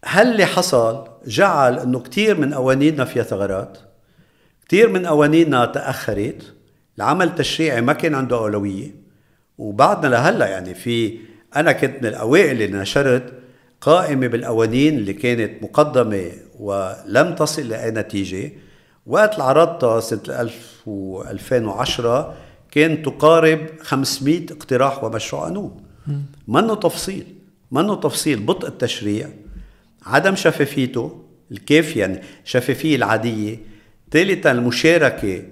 هل اللي حصل جعل إنه كثير من قوانيننا فيها ثغرات؟ كثير من قوانيننا تأخرت؟ العمل التشريعي ما كان عنده أولوية؟ وبعدنا لهلا يعني في أنا كنت من الأوائل اللي نشرت قائمة بالقوانين اللي كانت مقدمة ولم تصل لأي نتيجة. وقت اللي عرضتها سنة 1000 و 2010 كان تقارب 500 اقتراح ومشروع قانون. منه تفصيل منه تفصيل بطء التشريع. عدم شفافيته الكافية يعني الشفافية العادية. ثالثا المشاركة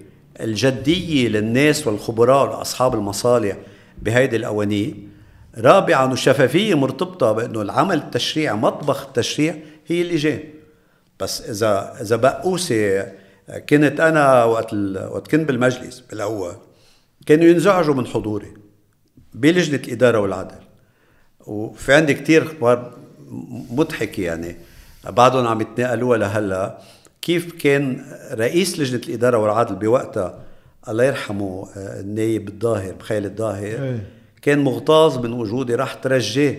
الجدية للناس والخبراء وأصحاب المصالح بهيدي القوانين. رابعا الشفافية مرتبطة بأنه العمل التشريعي مطبخ التشريع هي اللجان بس إذا إذا بقوسة كنت أنا وقت ال... وقت كنت بالمجلس بالأول كانوا ينزعجوا من حضوري بلجنة الإدارة والعدل. وفي عندي كتير أخبار مضحكة يعني بعدهم عم يتناقلوها لهلأ. كيف كان رئيس لجنة الإدارة والعدل بوقتها؟ الله يرحمه آه، النايب الظاهر بخيل الظاهر. إيه. كان مغتاظ من وجودي راح ترجاه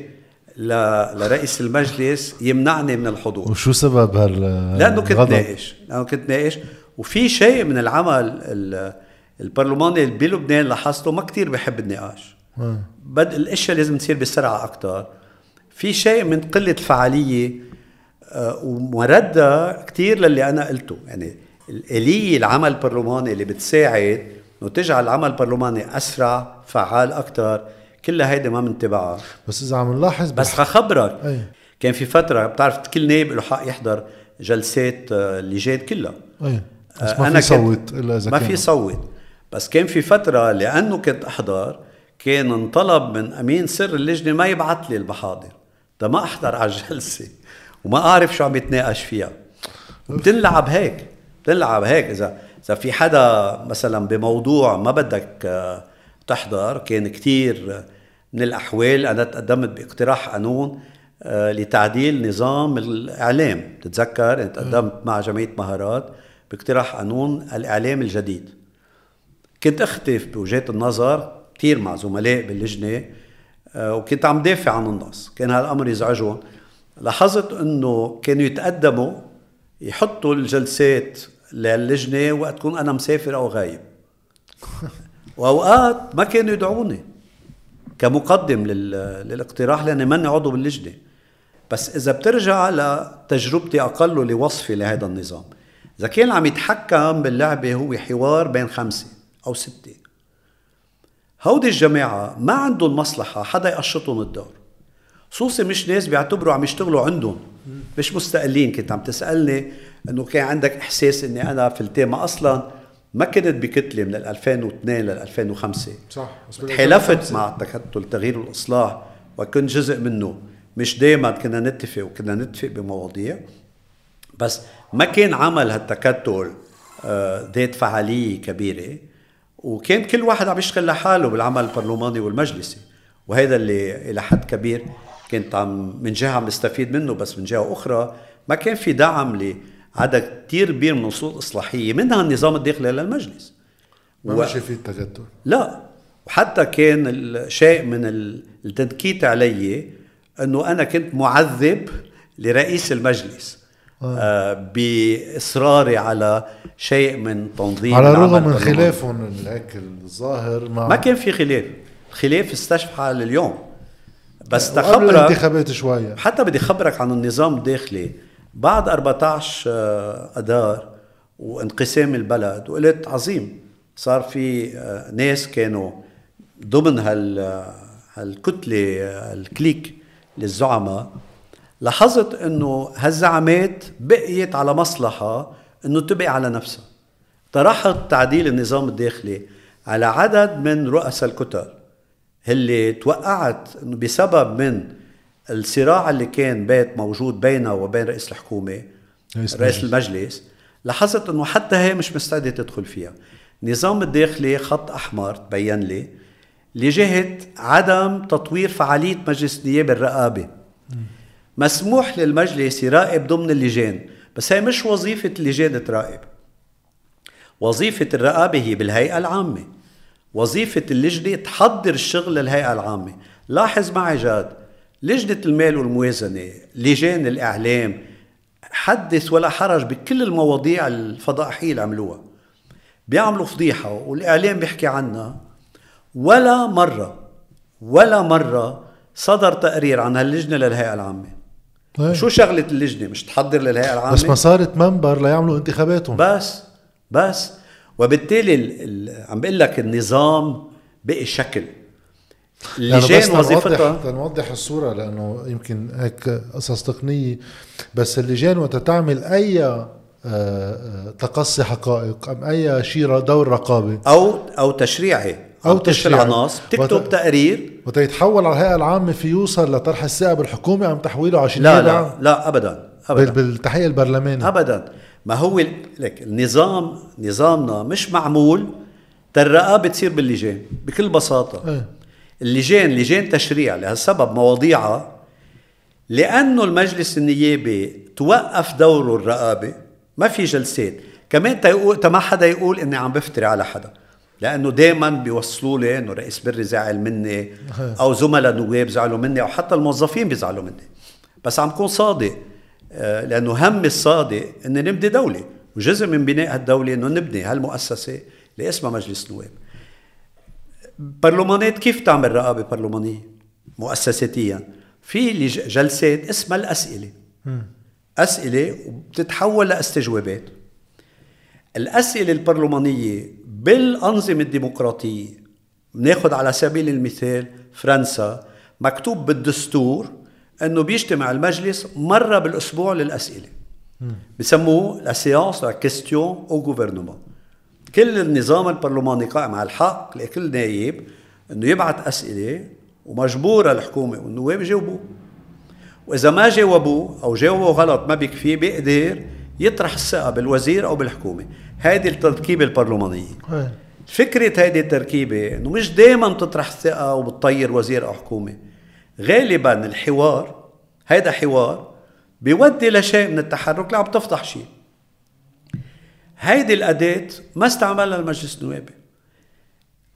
ل- لرئيس المجلس يمنعني من الحضور. وشو سبب هال لأنه كنت؟ ناقش لأنه كنت ناقش. وفي شيء من العمل ال- البرلماني اللي بلبنان لاحظته ما كتير بحب النقاش. آه. بد الأشياء لازم تصير بسرعة أكثر في شيء من قلة الفعالية آه، ومردة كتير للي أنا قلته. يعني الآلية العمل البرلماني اللي بتساعد إنه تجعل العمل البرلماني أسرع فعال أكثر كلها هيدي ما منتبعها بس إذا عم نلاحظ بس خخبرك أي. كان في فترة بتعرف كل نائب له حق يحضر جلسات آه، اللجان كلها. إيه بس آه، ما أنا في صوت إلا إذا ما كان. في صوت. بس كان في فترة لأنه كنت أحضر كان انطلب من أمين سر اللجنة ما يبعث لي المحاضر. ده ما أحضر على الجلسة. وما أعرف شو عم يتناقش فيها. بتنلعب هيك. بتنلعب هيك إذا اذا في حدا مثلا بموضوع ما بدك آه، تحضر كان كتير من الأحوال أنا تقدمت باقتراح قانون آه، لتعديل نظام الإعلام. تتذكر؟ انت تقدمت مع جمعية مهارات باقتراح قانون الإعلام الجديد. كنت اختلف بوجهات النظر كثير مع زملاء باللجنة آه، وكنت عم دافع عن النص. كان هالأمر يزعجهم. لاحظت إنه كانوا يتقدموا يحطوا الجلسات للجنة وقت كون أنا مسافر أو غايب. وأوقات ما كانوا يدعوني كمقدم للاقتراح لأني ماني عضو باللجنة. بس إذا بترجع لتجربتي أقل لوصفي لهذا النظام إذا كان عم يتحكم باللعبة هو حوار بين خمسة أو ستة. هودي الجماعة ما عندهم مصلحة حدا يقشطهم الدور. خصوصي مش ناس بيعتبروا عم يشتغلوا عندهم. مش مستقلين كنت عم تسألني إنه كان عندك إحساس إني أنا في التيمة أصلا ما كنت بكتلة من 2002 ل 2005 صح حلفت مع التكتل التغيير والاصلاح وكنت جزء منه. مش دائما كنا نتفق وكنا نتفق بمواضيع بس ما كان عمل هالتكتل آه، ذات فعالية كبيرة. وكان كل واحد عم يشتغل لحاله بالعمل البرلماني والمجلسي. وهذا اللي إلى حد كبير كنت عم من جهة عم نستفيد منه بس من جهة أخرى ما كان في دعم لعدد كثير كبير من النصوص الاصلاحيه منها النظام الداخلي للمجلس ما و... ماشي في التكتل لا. وحتى كان شيء من التنكيت علي إنه أنا كنت معذب لرئيس المجلس آه. آه بإصراري على شيء من تنظيم على الرغم من خلافهم هيك الظاهر مع ما كان في خلاف. الخلاف استشفى لليوم. بس تخبرك الانتخابات شوية. حتى بدي خبرك عن النظام الداخلي. بعد 14 آه، اذار وانقسام البلد وقلت عظيم. صار في آه، ناس كانوا ضمن هال هالكتلة الكليك للزعماء. لاحظت إنه هالزعامات بقيت على مصلحة إنه تبقي على نفسها. طرحت تعديل النظام الداخلي على عدد من رؤساء الكتل اللي توقعت إنه بسبب من الصراع اللي كان بيت موجود بينه وبين رئيس الحكومة رئيس, رئيس المجلس لاحظت إنه حتى هي مش مستعدة تدخل فيها. النظام الداخلي خط أحمر تبين لي لجهة عدم تطوير فعالية مجلس النيابه الرقابة. مسموح للمجلس يراقب ضمن اللجان بس هي مش وظيفة اللجان تراقب. وظيفة الرقابة هي بالهيئة العامة. وظيفة اللجنة تحضر الشغل للهيئة العامة. لاحظ معي جاد لجنة المال والموازنة لجان الإعلام حدث ولا حرج بكل المواضيع الفضائحية اللي عملوها. بيعملوا فضيحة والإعلام بيحكي عنها. ولا مرة ولا مرة صدر تقرير عن هاللجنة للهيئة العامة. طيب. شو شغلة اللجنة؟ مش تحضر للهيئة العامة؟ بس ما صارت منبر ليعملوا انتخاباتهم. بس بس. وبالتالي عم بقول لك النظام بقي شكل. اللجان وظيفتها لنوضح الصورة لأنه يمكن هيك قصص تقنية. بس اللجان وقت تعمل أي آه، آه، تقصي حقائق أم أي شيء دور رقابي. أو أو تشريعي. أو تشريع ناس بتكتب وت... تقرير. وتيتحول على الهيئة العامة في يوصل لطرح الثقة بالحكومة أم تحويله على لا لا لا أبدا أبدا. بالتحقيق البرلماني. أبدا. ما هو لك النظام نظامنا مش معمول تالرقابة تصير باللجان بكل بساطة. إيه. اللجان لجان تشريع لهالسبب مواضيعها لأنه المجلس النيابي توقف دوره الرقابة ما في جلسات. كمان تيقول ما حدا يقول إني عم بفتري على حدا. لأنه دائما بيوصلوا لي إنه رئيس بري زعل مني. أو زملاء نواب زعلوا مني أو حتى الموظفين بيزعلوا مني. بس عم كون صادق. آه، لأنه هم الصادق ان نبني دولة. وجزء من بناء هالدولة إنه نبني هالمؤسسة اللي اسمها مجلس نواب. برلمانات كيف تعمل رقابة برلمانية؟ مؤسساتيا في جلسات اسمها الأسئلة. أسئلة وبتتحول لأستجوابات. الأسئلة البرلمانية بالأنظمة الديمقراطية بناخذ على سبيل المثال فرنسا مكتوب بالدستور إنه بيجتمع المجلس مرة بالأسبوع للأسئلة. بسموه la séance les questions au gouvernement كل النظام البرلماني قائم على الحق لكل نايب إنه يبعث أسئلة ومجبورة الحكومة والنواب يجاوبوه وإذا ما جاوبوه أو جاوبوا غلط ما بيكفي بيقدر يطرح الثقة بالوزير أو بالحكومة. هذه التركيبة البرلمانية. فكرة هيدي التركيبة إنه مش دائما بتطرح ثقة وبتطير وزير أو حكومة. غالبا الحوار هيدا حوار بيودي لشيء من التحرك لا عم تفضح شيء. هيدي الأداة ما استعملها المجلس النوابي.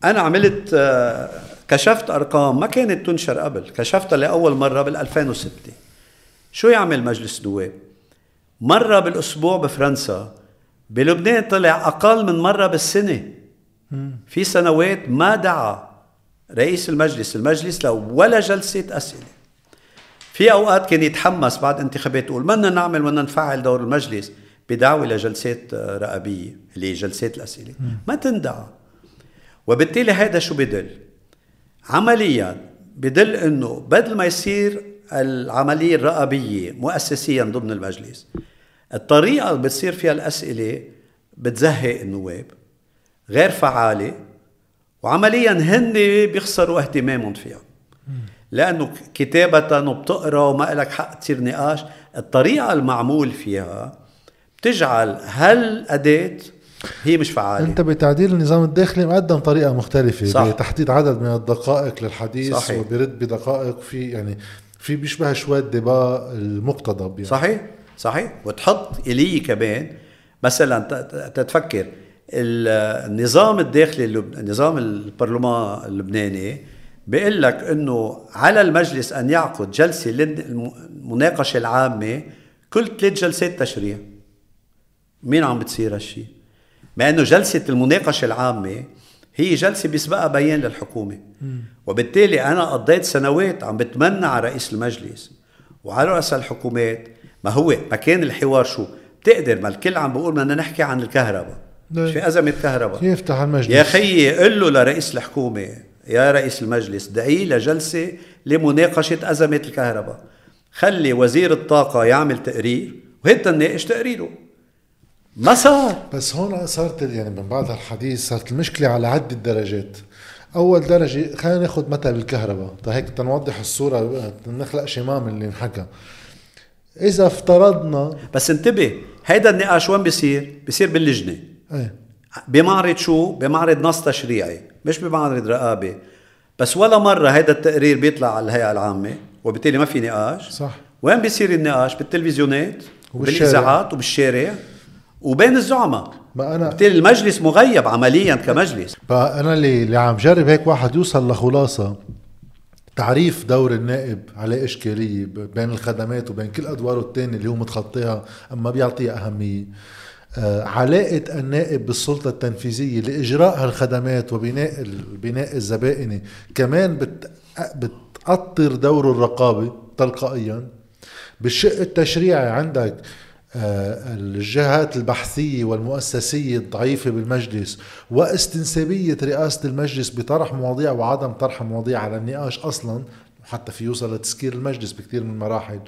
أنا عملت آه، كشفت أرقام ما كانت تنشر قبل كشفتها لأول مرة بال 2006 شو يعمل مجلس النواب؟ مرة بالأسبوع بفرنسا بلبنان طلع أقل من مرة بالسنة. في سنوات ما دعا رئيس المجلس المجلس لو ولا جلسة أسئلة. في أوقات كان يتحمس بعد انتخابات يقول بدنا نعمل بدنا نفعل دور المجلس. بدعوة لجلسات رقابية اللي هي جلسات الأسئلة. ما تندعى وبالتالي هذا شو بدل؟ عمليا بدل إنه بدل ما يصير العملية الرقابية مؤسسيا ضمن المجلس الطريقة اللي بتصير فيها الأسئلة بتزهق النواب غير فعالة وعمليا هن بيخسروا اهتمامهم فيها. لأنه كتابة وبتقرأ وما لك حق تصير نقاش. الطريقة المعمول فيها بتجعل هالأداة هي مش فعالة أنت بتعديل النظام الداخلي مقدم طريقة مختلفة صح. بتحديد عدد من الدقائق للحديث صحيح. وبيرد بدقائق في يعني في بيشبه شوي الدباء المقتضب يعني صحيح صحيح وتحط إلي كمان مثلا تتفكر ال- النظام الداخلي اللب... النظام البرلمان اللبناني بيقول لك إنه على المجلس أن يعقد جلسة للمناقشه العامة كل ثلاث جلسات تشريع مين عم بتصير هالشيء؟ مع إنه جلسة المناقشة العامة هي جلسة بيسبقها بيان للحكومة. وبالتالي أنا قضيت سنوات عم بتمنى على رئيس المجلس وعلى رؤساء الحكومات ما هو مكان الحوار شو؟ بتقدر ما الكل عم بقول بدنا نحكي عن الكهرباء. في ازمه كهرباء يفتح المجلس؟ يا خيي قل له لرئيس الحكومة يا رئيس المجلس دعي لجلسة لمناقشة أزمة الكهرباء. خلي وزير الطاقة يعمل تقرير وهيدا نناقش تقريره. ما صار بس هون صارت يعني من بعد الحديث صارت المشكلة على عدة درجات أول درجة خلينا ناخذ مثل الكهرباء هيك تنوضح الصورة نخلق شمام اللي انحكى إذا افترضنا بس انتبه هيدا النقاش وين بيصير؟ بيصير باللجنة إيه بمعرض شو؟ بمعرض نص تشريعي مش بمعرض رقابة بس ولا مرة هيدا التقرير بيطلع على الهيئة العامة وبالتالي ما في نقاش صح. وين بيصير النقاش؟ بالتلفزيونات وبالشارع. وبالإذاعات وبالشارع وبين الزعماء. ما أنا- بالتالي المجلس مغيب عمليا كمجلس. فانا اللي اللي عم جرب هيك واحد يوصل لخلاصة. تعريف دور النائب عليه إشكالية ب- بين الخدمات وبين كل أدواره الثانية اللي هو متخطيها أما بيعطيها أهمية. آه، علاقة النائب بالسلطة التنفيذية لإجراء هالخدمات وبناء البناء الزبائني كمان بت بتأطر دور الرقابة تلقائيا. بالشق التشريعي عندك الجهات البحثية والمؤسسية الضعيفة بالمجلس واستنسابية رئاسة المجلس بطرح مواضيع وعدم طرح مواضيع على النقاش أصلا حتى في يوصل لتسكير المجلس بكثير من المراحل.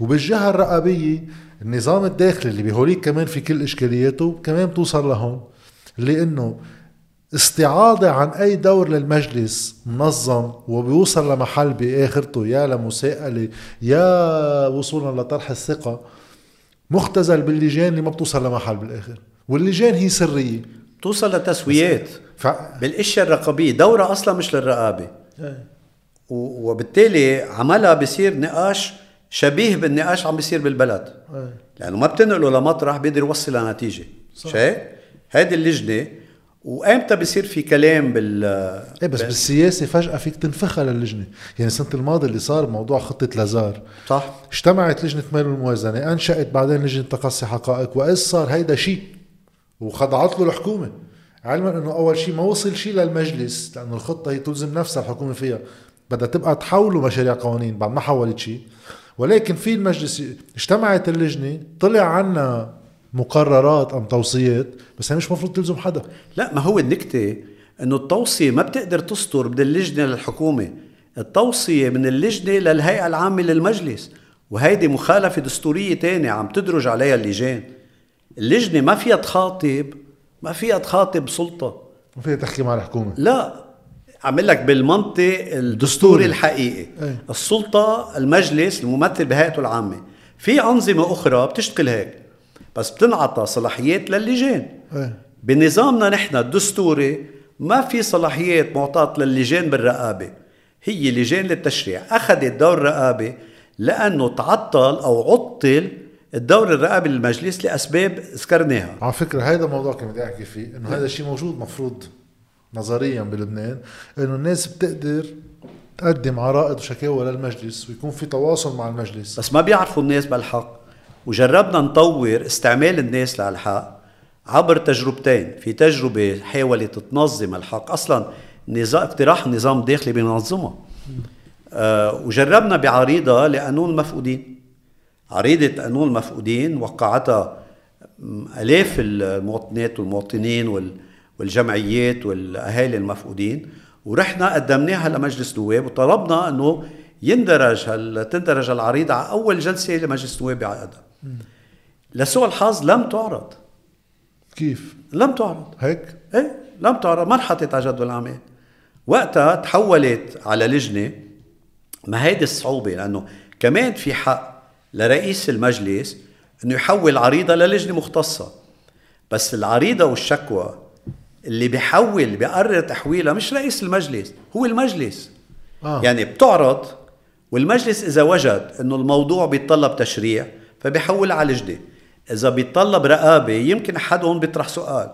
وبالجهة الرقابية النظام الداخلي اللي بهوليك كمان في كل إشكالياته كمان بتوصل لهون إنه استعاضة عن أي دور للمجلس منظم وبيوصل لمحل بآخرته يا لمساءلة يا وصولا لطرح الثقة. مختزل باللجان اللي ما بتوصل لمحل بالآخر. واللجان هي سرية. توصل لتسويات. ف... بالإشياء الرقابية. دورها أصلا مش للرقابة. و- وبالتالي عملها بصير نقاش شبيه بالنقاش عم بيصير بالبلد. إيه. لأنه ما بتنقله لمطرح بيقدر يوصل لنتيجة. صح. شايف؟ هيدي اللجنة وامتى بصير في كلام بال إيه بس بال- بالسياسة فجأة فيك تنفخها للجنة يعني السنة الماضية اللي صار موضوع خطة لازار. صح. اجتمعت لجنة مال والموازنة أنشأت بعدين لجنة تقصي حقائق وإذ صار؟ هيدا شيء وخضعت له الحكومة. علما إنه أول شيء ما وصل شيء للمجلس لأنه الخطة هي تلزم نفسها الحكومة فيها. بدها تبقى تحولوا مشاريع قوانين بعد ما حولت شيء ولكن في المجلس اجتمعت اللجنة طلع عنا مقررات أم توصيات بس هي مش مفروض تلزم حدا. لا ما هو النكتة إنه التوصية ما بتقدر تسطر من اللجنة للحكومة. التوصية من اللجنة للهيئة العامة للمجلس. وهيدي مخالفة دستورية تانية عم تدرج عليها اللجان. اللجنة ما فيها تخاطب ما فيها تخاطب سلطة. ما فيها تحكي مع الحكومة. لا عمل لك بالمنطق الدستوري. الحقيقي. أي. السلطة المجلس الممثل بهيئته العامة. في أنظمة أخرى بتشتغل هيك. بس بتنعطى صلاحيات للجان. إيه. بنظامنا نحن الدستوري ما في صلاحيات معطاة للجان بالرقابة. هي لجان للتشريع. أخذت دور رقابة لأنه تعطل أو عطل الدور الرقابي للمجلس لأسباب ذكرناها. على فكرة هذا الموضوع كنت بدي أحكي فيه إنه هذا الشيء موجود مفروض نظريا بلبنان إنه الناس بتقدر تقدم عرائض وشكاوى للمجلس ويكون في تواصل مع المجلس. بس ما بيعرفوا الناس بالحق. وجربنا نطور استعمال الناس للحق عبر تجربتين. في تجربة حاولت تنظم الحق. أصلا نظام اقتراح النظام الداخلي بينظمها آه وجربنا بعريضة لقانون المفقودين عريضة قانون المفقودين وقعتها آلاف المواطنات والمواطنين وال- والجمعيات والأهالي المفقودين. ورحنا قدمناها لمجلس نواب وطلبنا أنه يندرج. تندرج العريضة على أول جلسة لمجلس نواب بعقدها. لسوء الحظ لم تعرض. كيف؟ لم تعرض. هيك؟ إيه لم تعرض. ما انحطت على جدول الاعمال وقتها تحولت على لجنة. ما هيدي الصعوبة؟ لأنه كمان في حق لرئيس المجلس إنه يحول عريضة للجنة مختصة. بس العريضة والشكوى اللي بيحول بيقرر تحويلها مش رئيس المجلس هو المجلس. آه. يعني بتعرض والمجلس إذا وجد إنه الموضوع بيتطلب تشريع فبيحول على لجنه إذا بيتطلب رقابة يمكن احدهم بيطرح سؤال.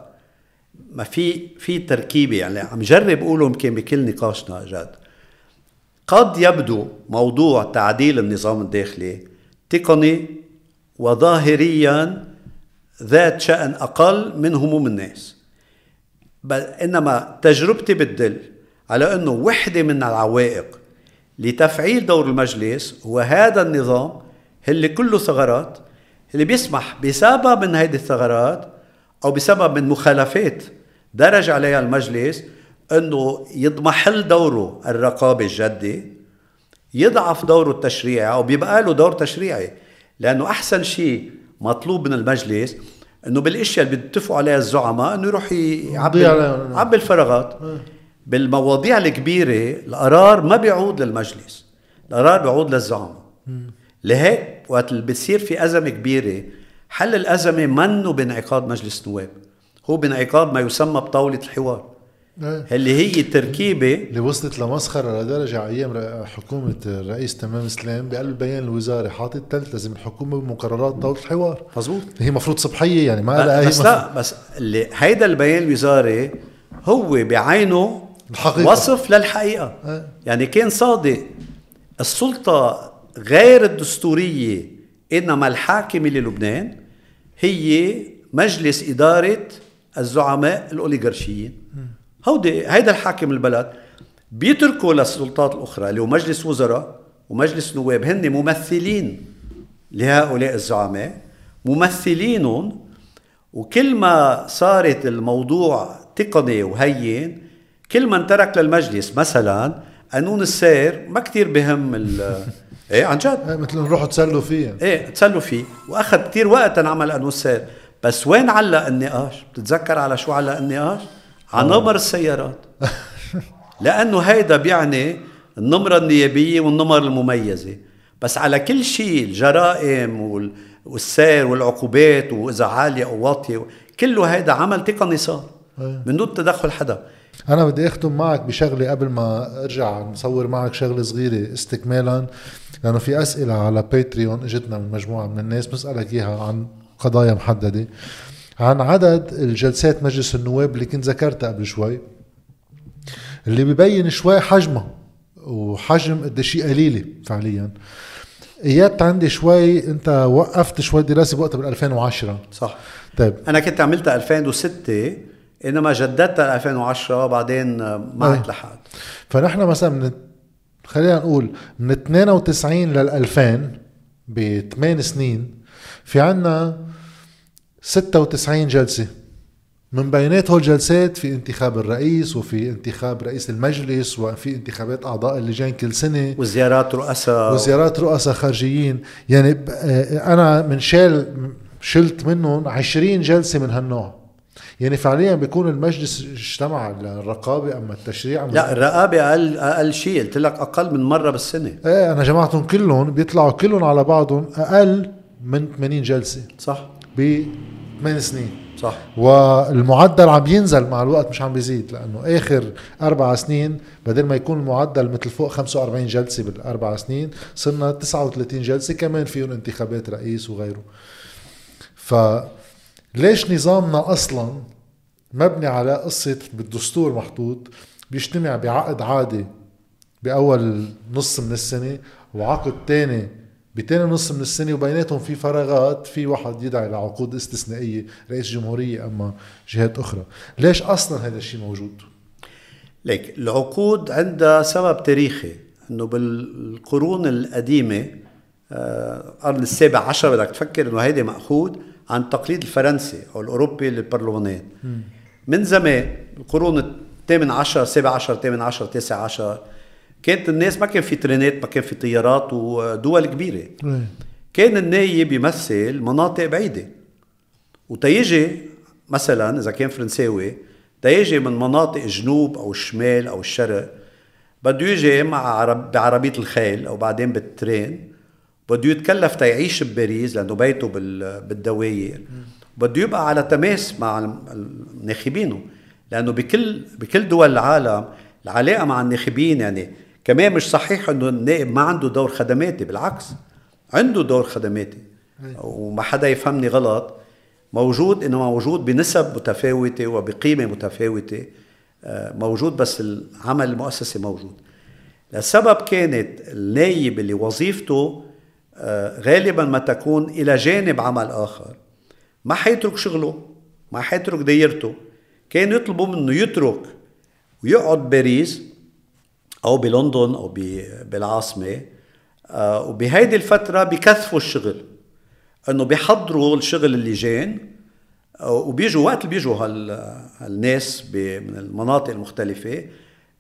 ما في في تركيبة يعني عم جرب اقوله يمكن بكل نقاشنا جد قد يبدو موضوع تعديل النظام الداخلي تقني وظاهريا ذات شأن أقل من هموم الناس. بل إنما تجربتي بتدل على أنه وحدة من العوائق لتفعيل دور المجلس هو هذا النظام اللي كله ثغرات اللي بيسمح بسبب من هيدي الثغرات أو بسبب من مخالفات درج عليها المجلس أنه يضمحل دوره الرقابة الجدي يضعف دوره التشريعي أو بيبقى له دور تشريعي. لأنه أحسن شيء مطلوب من المجلس إنه بالإشياء اللي بيتفقوا عليها الزعماء إنه يروح يعبي عليها. يعبي الفراغات. بالمواضيع الكبيرة القرار ما بيعود للمجلس القرار بيعود للزعماء. لهيك وقت اللي بتصير في أزمة كبيرة حل الأزمة منه بانعقاد مجلس نواب هو بانعقاد ما يسمى بطاولة الحوار. إيه. اللي هي تركيبة اللي وصلت لمسخرة لدرجة على أيام ر- حكومة الرئيس تمام سلام بقلب بيان الوزاره حاطط تلتزم الحكومة بمقررات طاولة الحوار. مزبوط هي مفروض صبحية يعني ما لها أي بس لا بس اللي هيدا البيان الوزاري هو بعينه الحقيقة. وصف للحقيقة. أه. يعني كان صادق. السلطة غير الدستورية إنما الحاكمة للبنان هي مجلس إدارة الزعماء الأوليغارشيين. هودي هيدا الحاكم البلد بيتركوا للسلطات الأخرى اللي هو مجلس وزراء ومجلس نواب. هن ممثلين لهؤلاء الزعماء ممثلينهم. وكل ما صارت الموضوع تقني وهين كل من ترك للمجلس مثلا قانون السير ما كتير بهم إيه عن جد. إيه، مثل نروحوا تسلوا فيها إيه تسلوا فيه. وأخذ كتير وقت نعمل قانون السير بس وين علق النقاش؟ بتتذكر على شو علق النقاش؟ على نمر السيارات. لأنه هيدا بيعني النمرة النيابية والنمر المميزة. بس على كل شيء الجرائم وال- والسير والعقوبات وإذا عالية أو واطية كله هيدا عمل تقني صار. إيه. من دون تدخل حدا. أنا بدي أختم معك بشغلة قبل ما أرجع نصور معك شغلة صغيرة استكمالا لأنه في أسئلة على باتريون إجتنا من مجموعة من الناس بنسألك إياها عن قضايا محددة. عن عدد الجلسات مجلس النواب اللي كنت ذكرتها قبل شوي اللي ببين شوي حجمها وحجم قد شيء قليلة فعليا. ايات عندي شوي أنت وقفت شوي دراسه بوقتها بال 2010 صح. طيب. أنا كنت عملتها 2006 إنما جددتها 2010 بعدين ما أي. عدت لحد فنحن مثلا من خلينا نقول من 92 لل 2000 ب 8 سنين في عنا 96 جلسة. من بينات هول الجلسات في انتخاب الرئيس وفي انتخاب رئيس المجلس وفي انتخابات أعضاء اللجان كل سنة. وزيارات رؤساء. وزيارات رؤساء خارجيين. يعني ب- آه، أنا من شال شلت منهم 20 جلسة من هالنوع. يعني فعليا بيكون المجلس اجتمع الرقابة اما التشريع أما لا الرقابة أقل أقل شيء. قلت لك أقل من مرة بالسنة. إيه أنا جمعتهم كلهم بيطلعوا كلهم على بعضهم أقل من 80 جلسة. صح. ب 8 سنين. صح. والمعدل عم ينزل مع الوقت مش عم بيزيد لأنه آخر أربع سنين بدل ما يكون المعدل مثل فوق 45 جلسة بالأربع سنين صرنا 39 جلسة كمان فيهم انتخابات رئيس وغيره. ف ليش نظامنا أصلا مبني على قصة بالدستور محطوط بيجتمع بعقد عادي بأول نص من السنة وعقد تاني بتاني نص من السنة وبيناتهم في فراغات في واحد يدعي لعقود استثنائية رئيس جمهورية أما جهات أخرى ليش أصلا هذا الشيء موجود؟ ليك العقود عندها سبب تاريخي إنه بالقرون القديمة آه، القرن السابع عشر بدك تفكر إنه هيدي مأخوذ عن التقليد الفرنسي أو الأوروبي للبرلمانات. من زمان القرون الثامن عشر سابع عشر ثامن عشر تاسع عشر كانت الناس ما كان في ترينات ما كان في طيارات ودول كبيرة. كان النايب يمثل مناطق بعيدة. وتيجي مثلا إذا كان فرنساوي تيجي من مناطق الجنوب أو الشمال أو الشرق بده يجي مع عرب بعربية الخيل أو بعدين بالترين. بده يتكلف تيعيش بباريس لأنه بيته بالدواير بده يبقى على تماس مع ناخبينه لأنه بكل بكل دول العالم العلاقة مع الناخبين يعني كمان مش صحيح إنه النائب ما عنده دور خدماتي بالعكس عنده دور خدماتي. وما حدا يفهمني غلط. موجود إنه موجود بنسب متفاوتة وبقيمة متفاوتة. آه، موجود بس العمل المؤسسي موجود. السبب كانت النايب اللي وظيفته غالبا ما تكون إلى جانب عمل آخر. ما حيترك شغله ما حيترك دايرته. كان يطلبوا منه يترك ويقعد باريس أو بلندن أو بالعاصمة. آه، وبهيدي الفترة بكثفوا الشغل إنه بيحضروا الشغل اللجان آه، وبيجوا وقت اللي بيجوا هالناس من المناطق المختلفة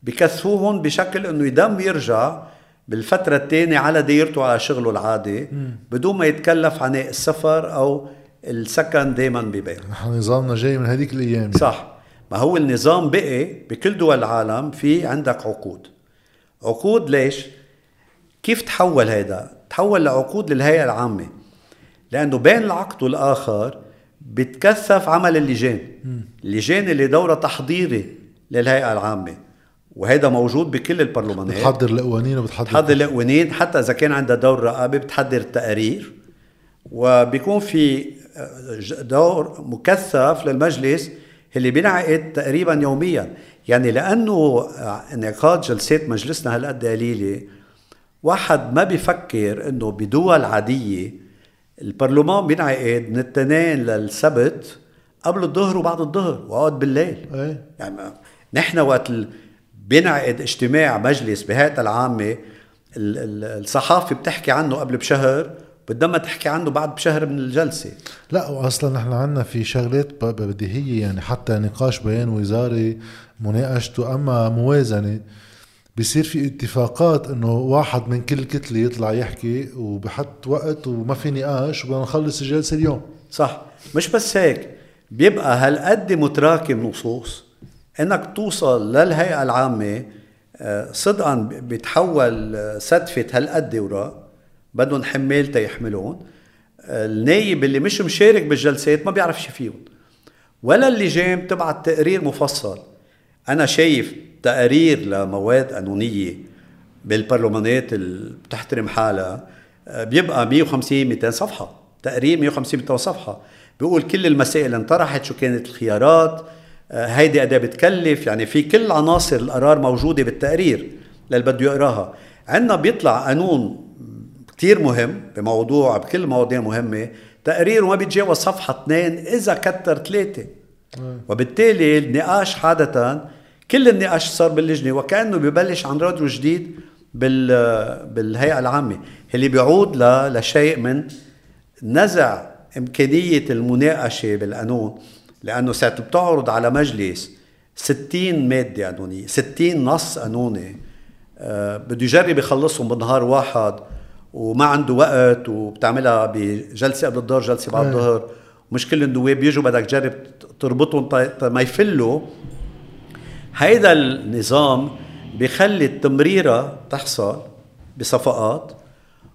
بكثفوهم بشكل إنه يدم يرجع بالفترة الثانية على دايرته على شغله العادي بدون ما يتكلف عناء السفر أو السكن دائما ببيت نحن نظامنا جاي من هذيك الأيام. صح. ما هو النظام بقي بكل دول العالم في عندك عقود. عقود ليش؟ كيف تحول هيدا؟ تحول لعقود للهيئة العامة. لأنه بين العقد والآخر بتكثف عمل اللجان. اللجان اللي دورها تحضيري للهيئة العامة. وهذا موجود بكل البرلمانات. بتحضر القوانين وبتحضر بتحضر القوانين حتى إذا كان عندها دور رقابه بتحضر التقارير وبيكون في آه، دور مكثف للمجلس اللي بينعقد تقريبا يوميا. يعني لأنه انعقاد جلسات مجلسنا هالقد قليلة. واحد ما بيفكر إنه بدول عادية البرلمان بينعقد من الاثنين للسبت قبل الظهر وبعد الظهر وأوقات بالليل. إيه؟ يعني نحن وقت بينعقد اجتماع مجلس بهيئة العامة الصحافة بتحكي عنه قبل بشهر بدها ما تحكي عنه بعد بشهر من الجلسة. لا واصلا نحن عندنا في شغلات بديهية يعني حتى نقاش بيان وزاري مناقشته. أما موازنة بصير في اتفاقات إنه واحد من كل كتلة يطلع يحكي وبحط وقت وما في نقاش وبدنا نخلص الجلسة اليوم. صح. مش بس هيك بيبقى هالقد متراكم نصوص. إنك توصل للهيئة العامة آه، صدقا بيتحول آه، سدفة هالقد وراء بدهم حمال تيحملون. آه، النايب اللي مش مشارك بالجلسات ما بيعرف شي فيهم. ولا اللجان بتبعت تقرير مفصل. أنا شايف تقارير لمواد قانونية بالبرلمانات اللي بتحترم حالها بيبقى 150 200 صفحة. تقرير 150 200 صفحة. بيقول كل المسائل انطرحت شو كانت الخيارات هيدي قد بتكلف يعني في كل عناصر القرار موجودة بالتقرير للي بده يقراها. عندنا بيطلع قانون كتير مهم بموضوع بكل مواضيع مهمة. تقرير وما بيتجاوز صفحة اثنين إذا كتر ثلاثة. وبالتالي النقاش عادة كل النقاش صار باللجنة وكأنه ببلش عن راديو جديد بال بالهيئة العامة اللي بيعود لشيء من نزع إمكانية المناقشة بالقانون. لأنه ساعه بتعرض على مجلس 60 مادة قانونيه 60 نص قانوني آه بده يجرب يخلصهم بنهار واحد وما عنده وقت وبتعملها بجلسة قبل الظهر جلسة بعد الظهر. مش كل النواب بيجوا بدك تجرب تربطهم. ما يفلوا. هيدا النظام بيخلي التمريرة تحصل بصفقات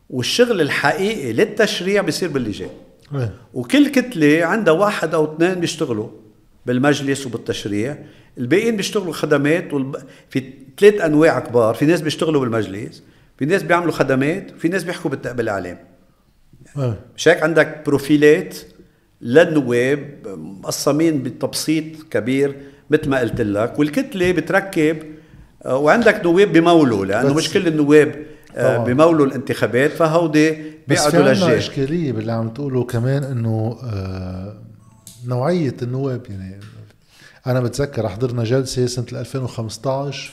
والشغل الحقيقي للتشريع بيصير باللجان. إيه. وكل كتلة عندها واحد أو اثنين بيشتغلوا بالمجلس وبالتشريع الباقيين بيشتغلوا خدمات والب... في ثلاث أنواع كبار في ناس بيشتغلوا بالمجلس في ناس بيعملوا خدمات وفي ناس بيحكوا بالإعلام إيه. مش هيك عندك بروفيلات للنواب مقسمين بتبسيط كبير مثل ما قلت لك والكتلة بتركب آه، وعندك نواب بمولوا لأنه مش كل النواب. بمولوا الانتخابات فهودي بس في بيقعدوا عنا للجاي إشكالية باللي عم تقوله كمان إنه آه نوعية النواب يعني أنا بتذكر حضرنا جلسة سنة 2015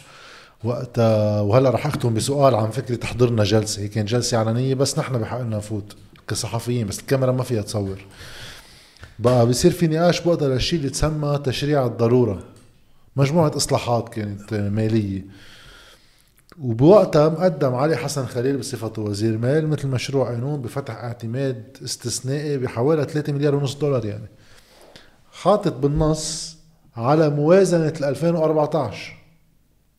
وقتها وهلأ رح أختم بسؤال عن فكرة حضرنا جلسة. هي كانت جلسة علنية بس نحن بحقنا نفوت كصحفيين بس الكاميرا ما فيها تصور. بقى بصير في نقاش بقدر للشيء اللي تسمى تشريع الضرورة. مجموعة إصلاحات كانت مالية. وبوقتها مقدم علي حسن خليل بصفته وزير مال مثل مشروع قانون بفتح اعتماد استثنائي بحوالي 3 مليار ونص دولار يعني. حاطط بالنص على موازنة ال 2014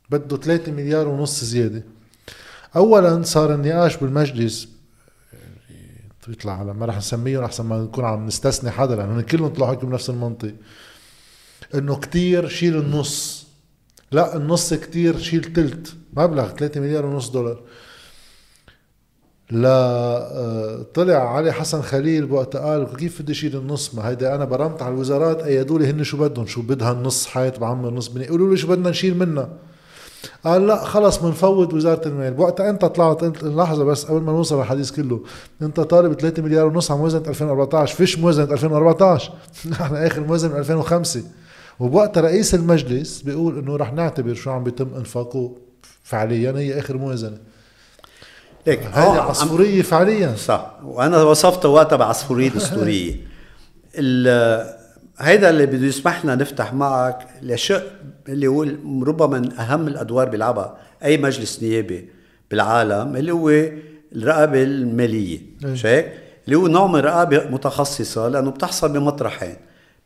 بده 3 مليار ونص زيادة. أولا صار النقاش بالمجلس يعني يطلع على ما رح نسميهم أحسن ما نكون عم نستثني حدا لأنه كلهم طلعوا هيك بنفس المنطق. إنه كتير شيل النص. لا النص كتير شيل تلت. مبلغ 3 مليار ونص دولار. لا آه، طلع علي حسن خليل بوقت قال كيف بدي اشيل النص ما هيدا أنا برمت على الوزارات ايدوا لي هن شو بدهم؟ شو بدها النص حيط بعمر نص بني؟ يقولوا لي شو بدنا نشيل منها. قال لا خلص بنفوض وزارة المال. بوقتها انت طلعت انت لحظة بس قبل ما نوصل للحديث كله انت طالب 3 مليار ونص على موازنة 2014 فيش موازنة 2014 نحن آخر موازنة من 2005 وبوقتها رئيس المجلس بيقول إنه رح نعتبر شو عم بيتم إنفاقه. فعليا هي آخر موازنة. ليك عم- عصفورية فعليا. صح. وأنا وصفته وقتها بعصفوريه دستورية. ال- هيدا اللي بده يسمح لنا نفتح معك الاشياء اللي هو ربما من أهم الأدوار بيلعبها أي مجلس نيابي بالعالم اللي هو الرقابة المالية. إيه. مش هيك؟ اللي هو نوع من رقابه متخصصة لأنه بتحصل بمطرحين.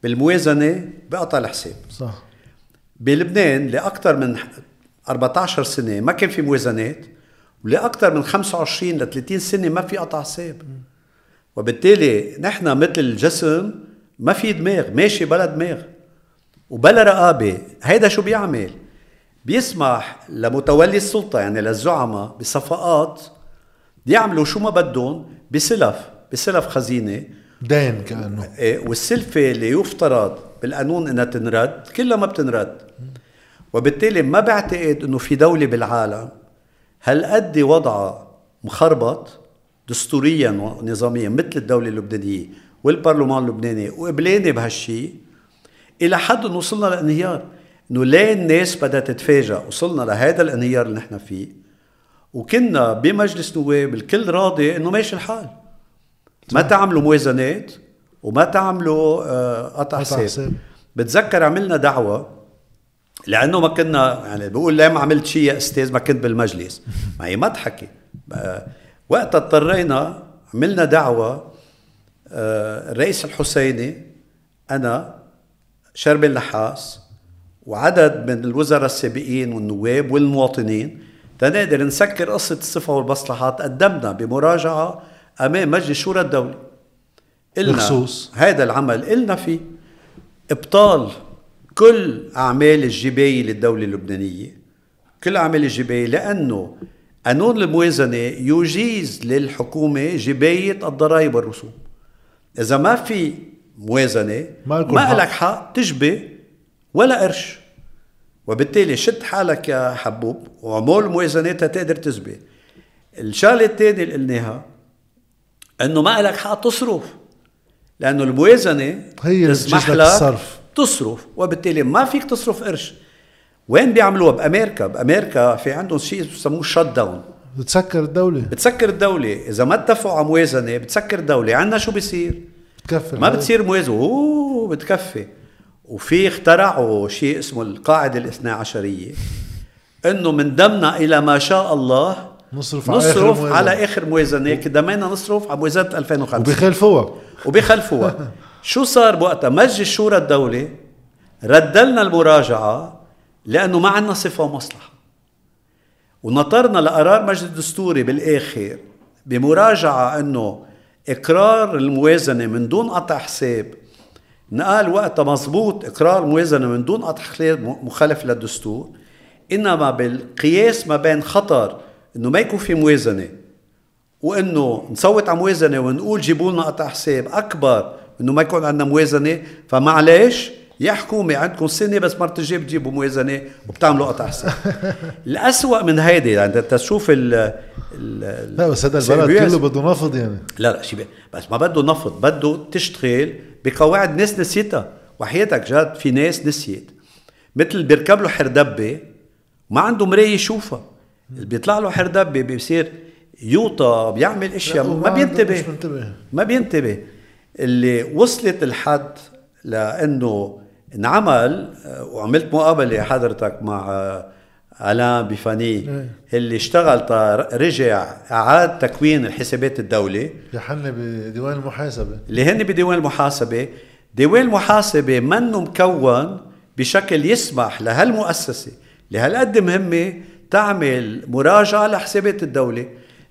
بالموازنة بقطع الحساب. صح. بلبنان لأكثر من 14 سنة ما كان في موازنات ولاكثر من 25 ل 30 سنة ما في قطع حساب. وبالتالي نحن مثل جسم ما في دماغ ماشي بلا دماغ. وبلا رقابة. هيدا شو بيعمل؟ بيسمح لمتولي السلطة يعني للزعماء بصفقات يعملوا شو ما بدهم بسلف بسلف خزينة. دين كأنه. إيه، والسلفة اللي يفترض بالقانون إنها تنرد كلها ما بتنرد. وبالتالي ما بعتقد إنه في دولة بالعالم هالقد وضعها مخربط دستوريا ونظاميا مثل الدولة اللبنانية والبرلمان اللبناني وقبلاني بهالشيء إلى حد إنه وصلنا لانهيار. إنه ليه الناس بدها تتفاجأ؟ وصلنا لهذا الانهيار اللي نحن فيه. وكنا بمجلس نواب الكل راضي إنه ماشي الحال. ما تعملوا موازنات وما تعملوا آه، قطع حساب. بتذكر عملنا دعوة لأنه ما كنا يعني بقول ليه ما عملت شيء يا أستاذ ما كنت بالمجلس؟ ما هي مضحكة. بقى وقتها اضطرينا عملنا دعوة آه، الرئيس الحسيني أنا شربي اللحاس وعدد من الوزراء السابقين والنواب والمواطنين تنقدر نسكر قصة الصفة والمصلحات قدمنا بمراجعة أمام مجلس شورى الدولة بخصوص؟ هذا العمل قلنا فيه. إبطال كل أعمال الجباية للدولة اللبنانية كل أعمال الجباية لأنه قانون الموازنة يجيز للحكومة جباية الضرائب والرسوم إذا ما في موازنة ما ما. لك حق تجبي ولا قرش وبالتالي شد حالك يا حبوب وعمول موازنات تقدر تزبي الشغلة الثانية اللي قلناها إنه ما لك حق تصرف لأنه الموازنة هي تسمح لك الصرف. تصرف وبالتالي ما فيك تصرف قرش. وين بيعملوها؟ بأمريكا. بأمريكا في عندهم شيء بسموه شت داون بتسكر الدولة. بتسكر الدولة. إذا ما اتفقوا على موازنة بتسكر الدولة. عندنا شو بيصير؟ تكفي ما. بتصير موازنة. أوه بتكفي. وفي اخترعوا شيء اسمه القاعدة الاثنى عشرية. إنه من دمنا إلى ما شاء الله نصرف على آخر نصرف موازنة. على آخر موازنة. كده ما نصرف على موازنة 2005 وبيخالفوها وبيخلفوها شو صار بوقتها؟ مجلس شورى الدولة ردلنا المراجعة لأنه ما عندنا صفة ومصلحة. ونطرنا لقرار مجلس الدستوري بالآخر بمراجعة أنه إقرار الموازنة من دون قطع حساب نقال وقتها مزبوط إقرار الموازنة من دون قطع حساب مخالف للدستور إنما بالقياس ما بين خطر أنه ما يكون في موازنة وإنه نصوت على موازنة ونقول جيبوا لنا قطع حساب أكبر انه ما يكون عندنا موازنة فمعلش يا حكومه عندكم سنة بس مرة الجاي بتجيبوا موازنة وبتعملوا قطع حساب. الأسوأ من هيدي يعني تشوف ال لا بس هذا البلد كله بده نفض يعني. لا لا شيء بس ما بده نفض بده تشتغل بقواعد ناس نسيتها. وحياتك جد في ناس نسيت. مثل بيركب له حردبة ما عنده مراية يشوفها. بيطلع له حردبة بيصير يوطى بيعمل أشياء ما بينتبه. ما بينتبه. اللي وصلت الحد لأنه انعمل وعملت مقابلة حضرتك مع ألان بفاني إيه. اللي اشتغل رجع أعاد تكوين الحسابات الدولة يحن بديوان المحاسبة. اللي هن بديوان المحاسبة. ديوان المحاسبة منه مكون بشكل يسمح لهالمؤسسة لهالقد مهمة تعمل مراجعة لحسابات الدولة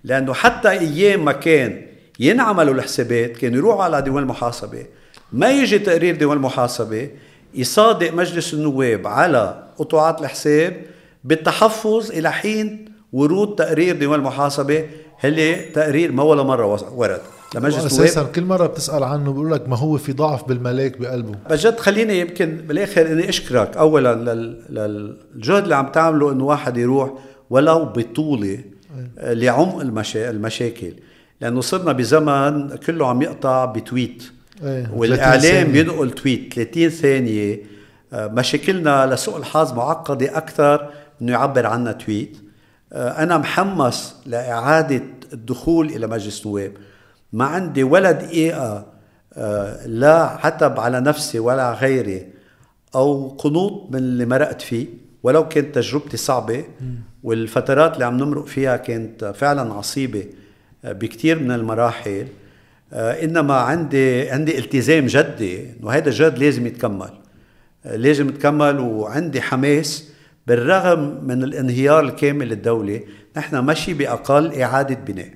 لأنه حتى أيام ما كان ينعملوا الحسابات كانوا يروحوا على ديوان المحاسبه ما يجي تقرير ديوان المحاسبه يصادق مجلس النواب على قطوعات الحساب بالتحفظ إلى حين ورود تقرير ديوان المحاسبه اللي تقرير ما ولا مرة ورد لمجلس أساسا كل مرة بتسأل عنه بقول لك ما هو في ضعف بالملاك بقلبه. بجد خليني يمكن بالآخر إني أشكرك اولا للجهد اللي عم تعمله إنه واحد يروح ولو بطولة لعمق المشا... المشاكل. لأنه صرنا بزمن كله عم يقطع بتويت. إيه والإعلام بينقل تويت 30 ثانية. آه، مشاكلنا لسوء الحظ معقدة أكثر إنه يعبر عنها تويت. آه، أنا محمس لإعادة الدخول إلى مجلس النواب. ما عندي ولا دقيقة آه، لا عتب على نفسي ولا غيري أو قنوط من اللي مرقت فيه. ولو كانت تجربتي صعبة والفترات اللي عم نمرق فيها كانت فعلا عصيبة. بكثير من المراحل. آه، إنما عندي عندي التزام جدي إنه هذا الجد لازم يتكمل. آه، لازم يتكمل وعندي حماس بالرغم من الانهيار الكامل للدوله نحن ماشي بأقل إعادة بناء.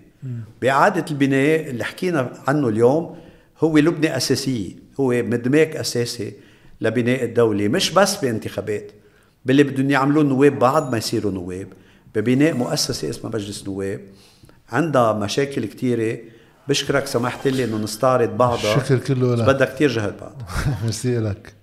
بإعادة البناء اللي حكينا عنه اليوم هو لبنه أساسية. هو مدماج أساسي لبناء الدولة. مش بس بانتخابات. باللي بدهم يعملوا النواب بعد ما يصيروا نواب. ببناء مؤسسة اسمها مجلس نواب. عندها مشاكل كثيرة بشكرك سمحت لي إنه نستعرض بعضها. شكر كله لك. بدها كثير جهد بعد. ميرسي لك.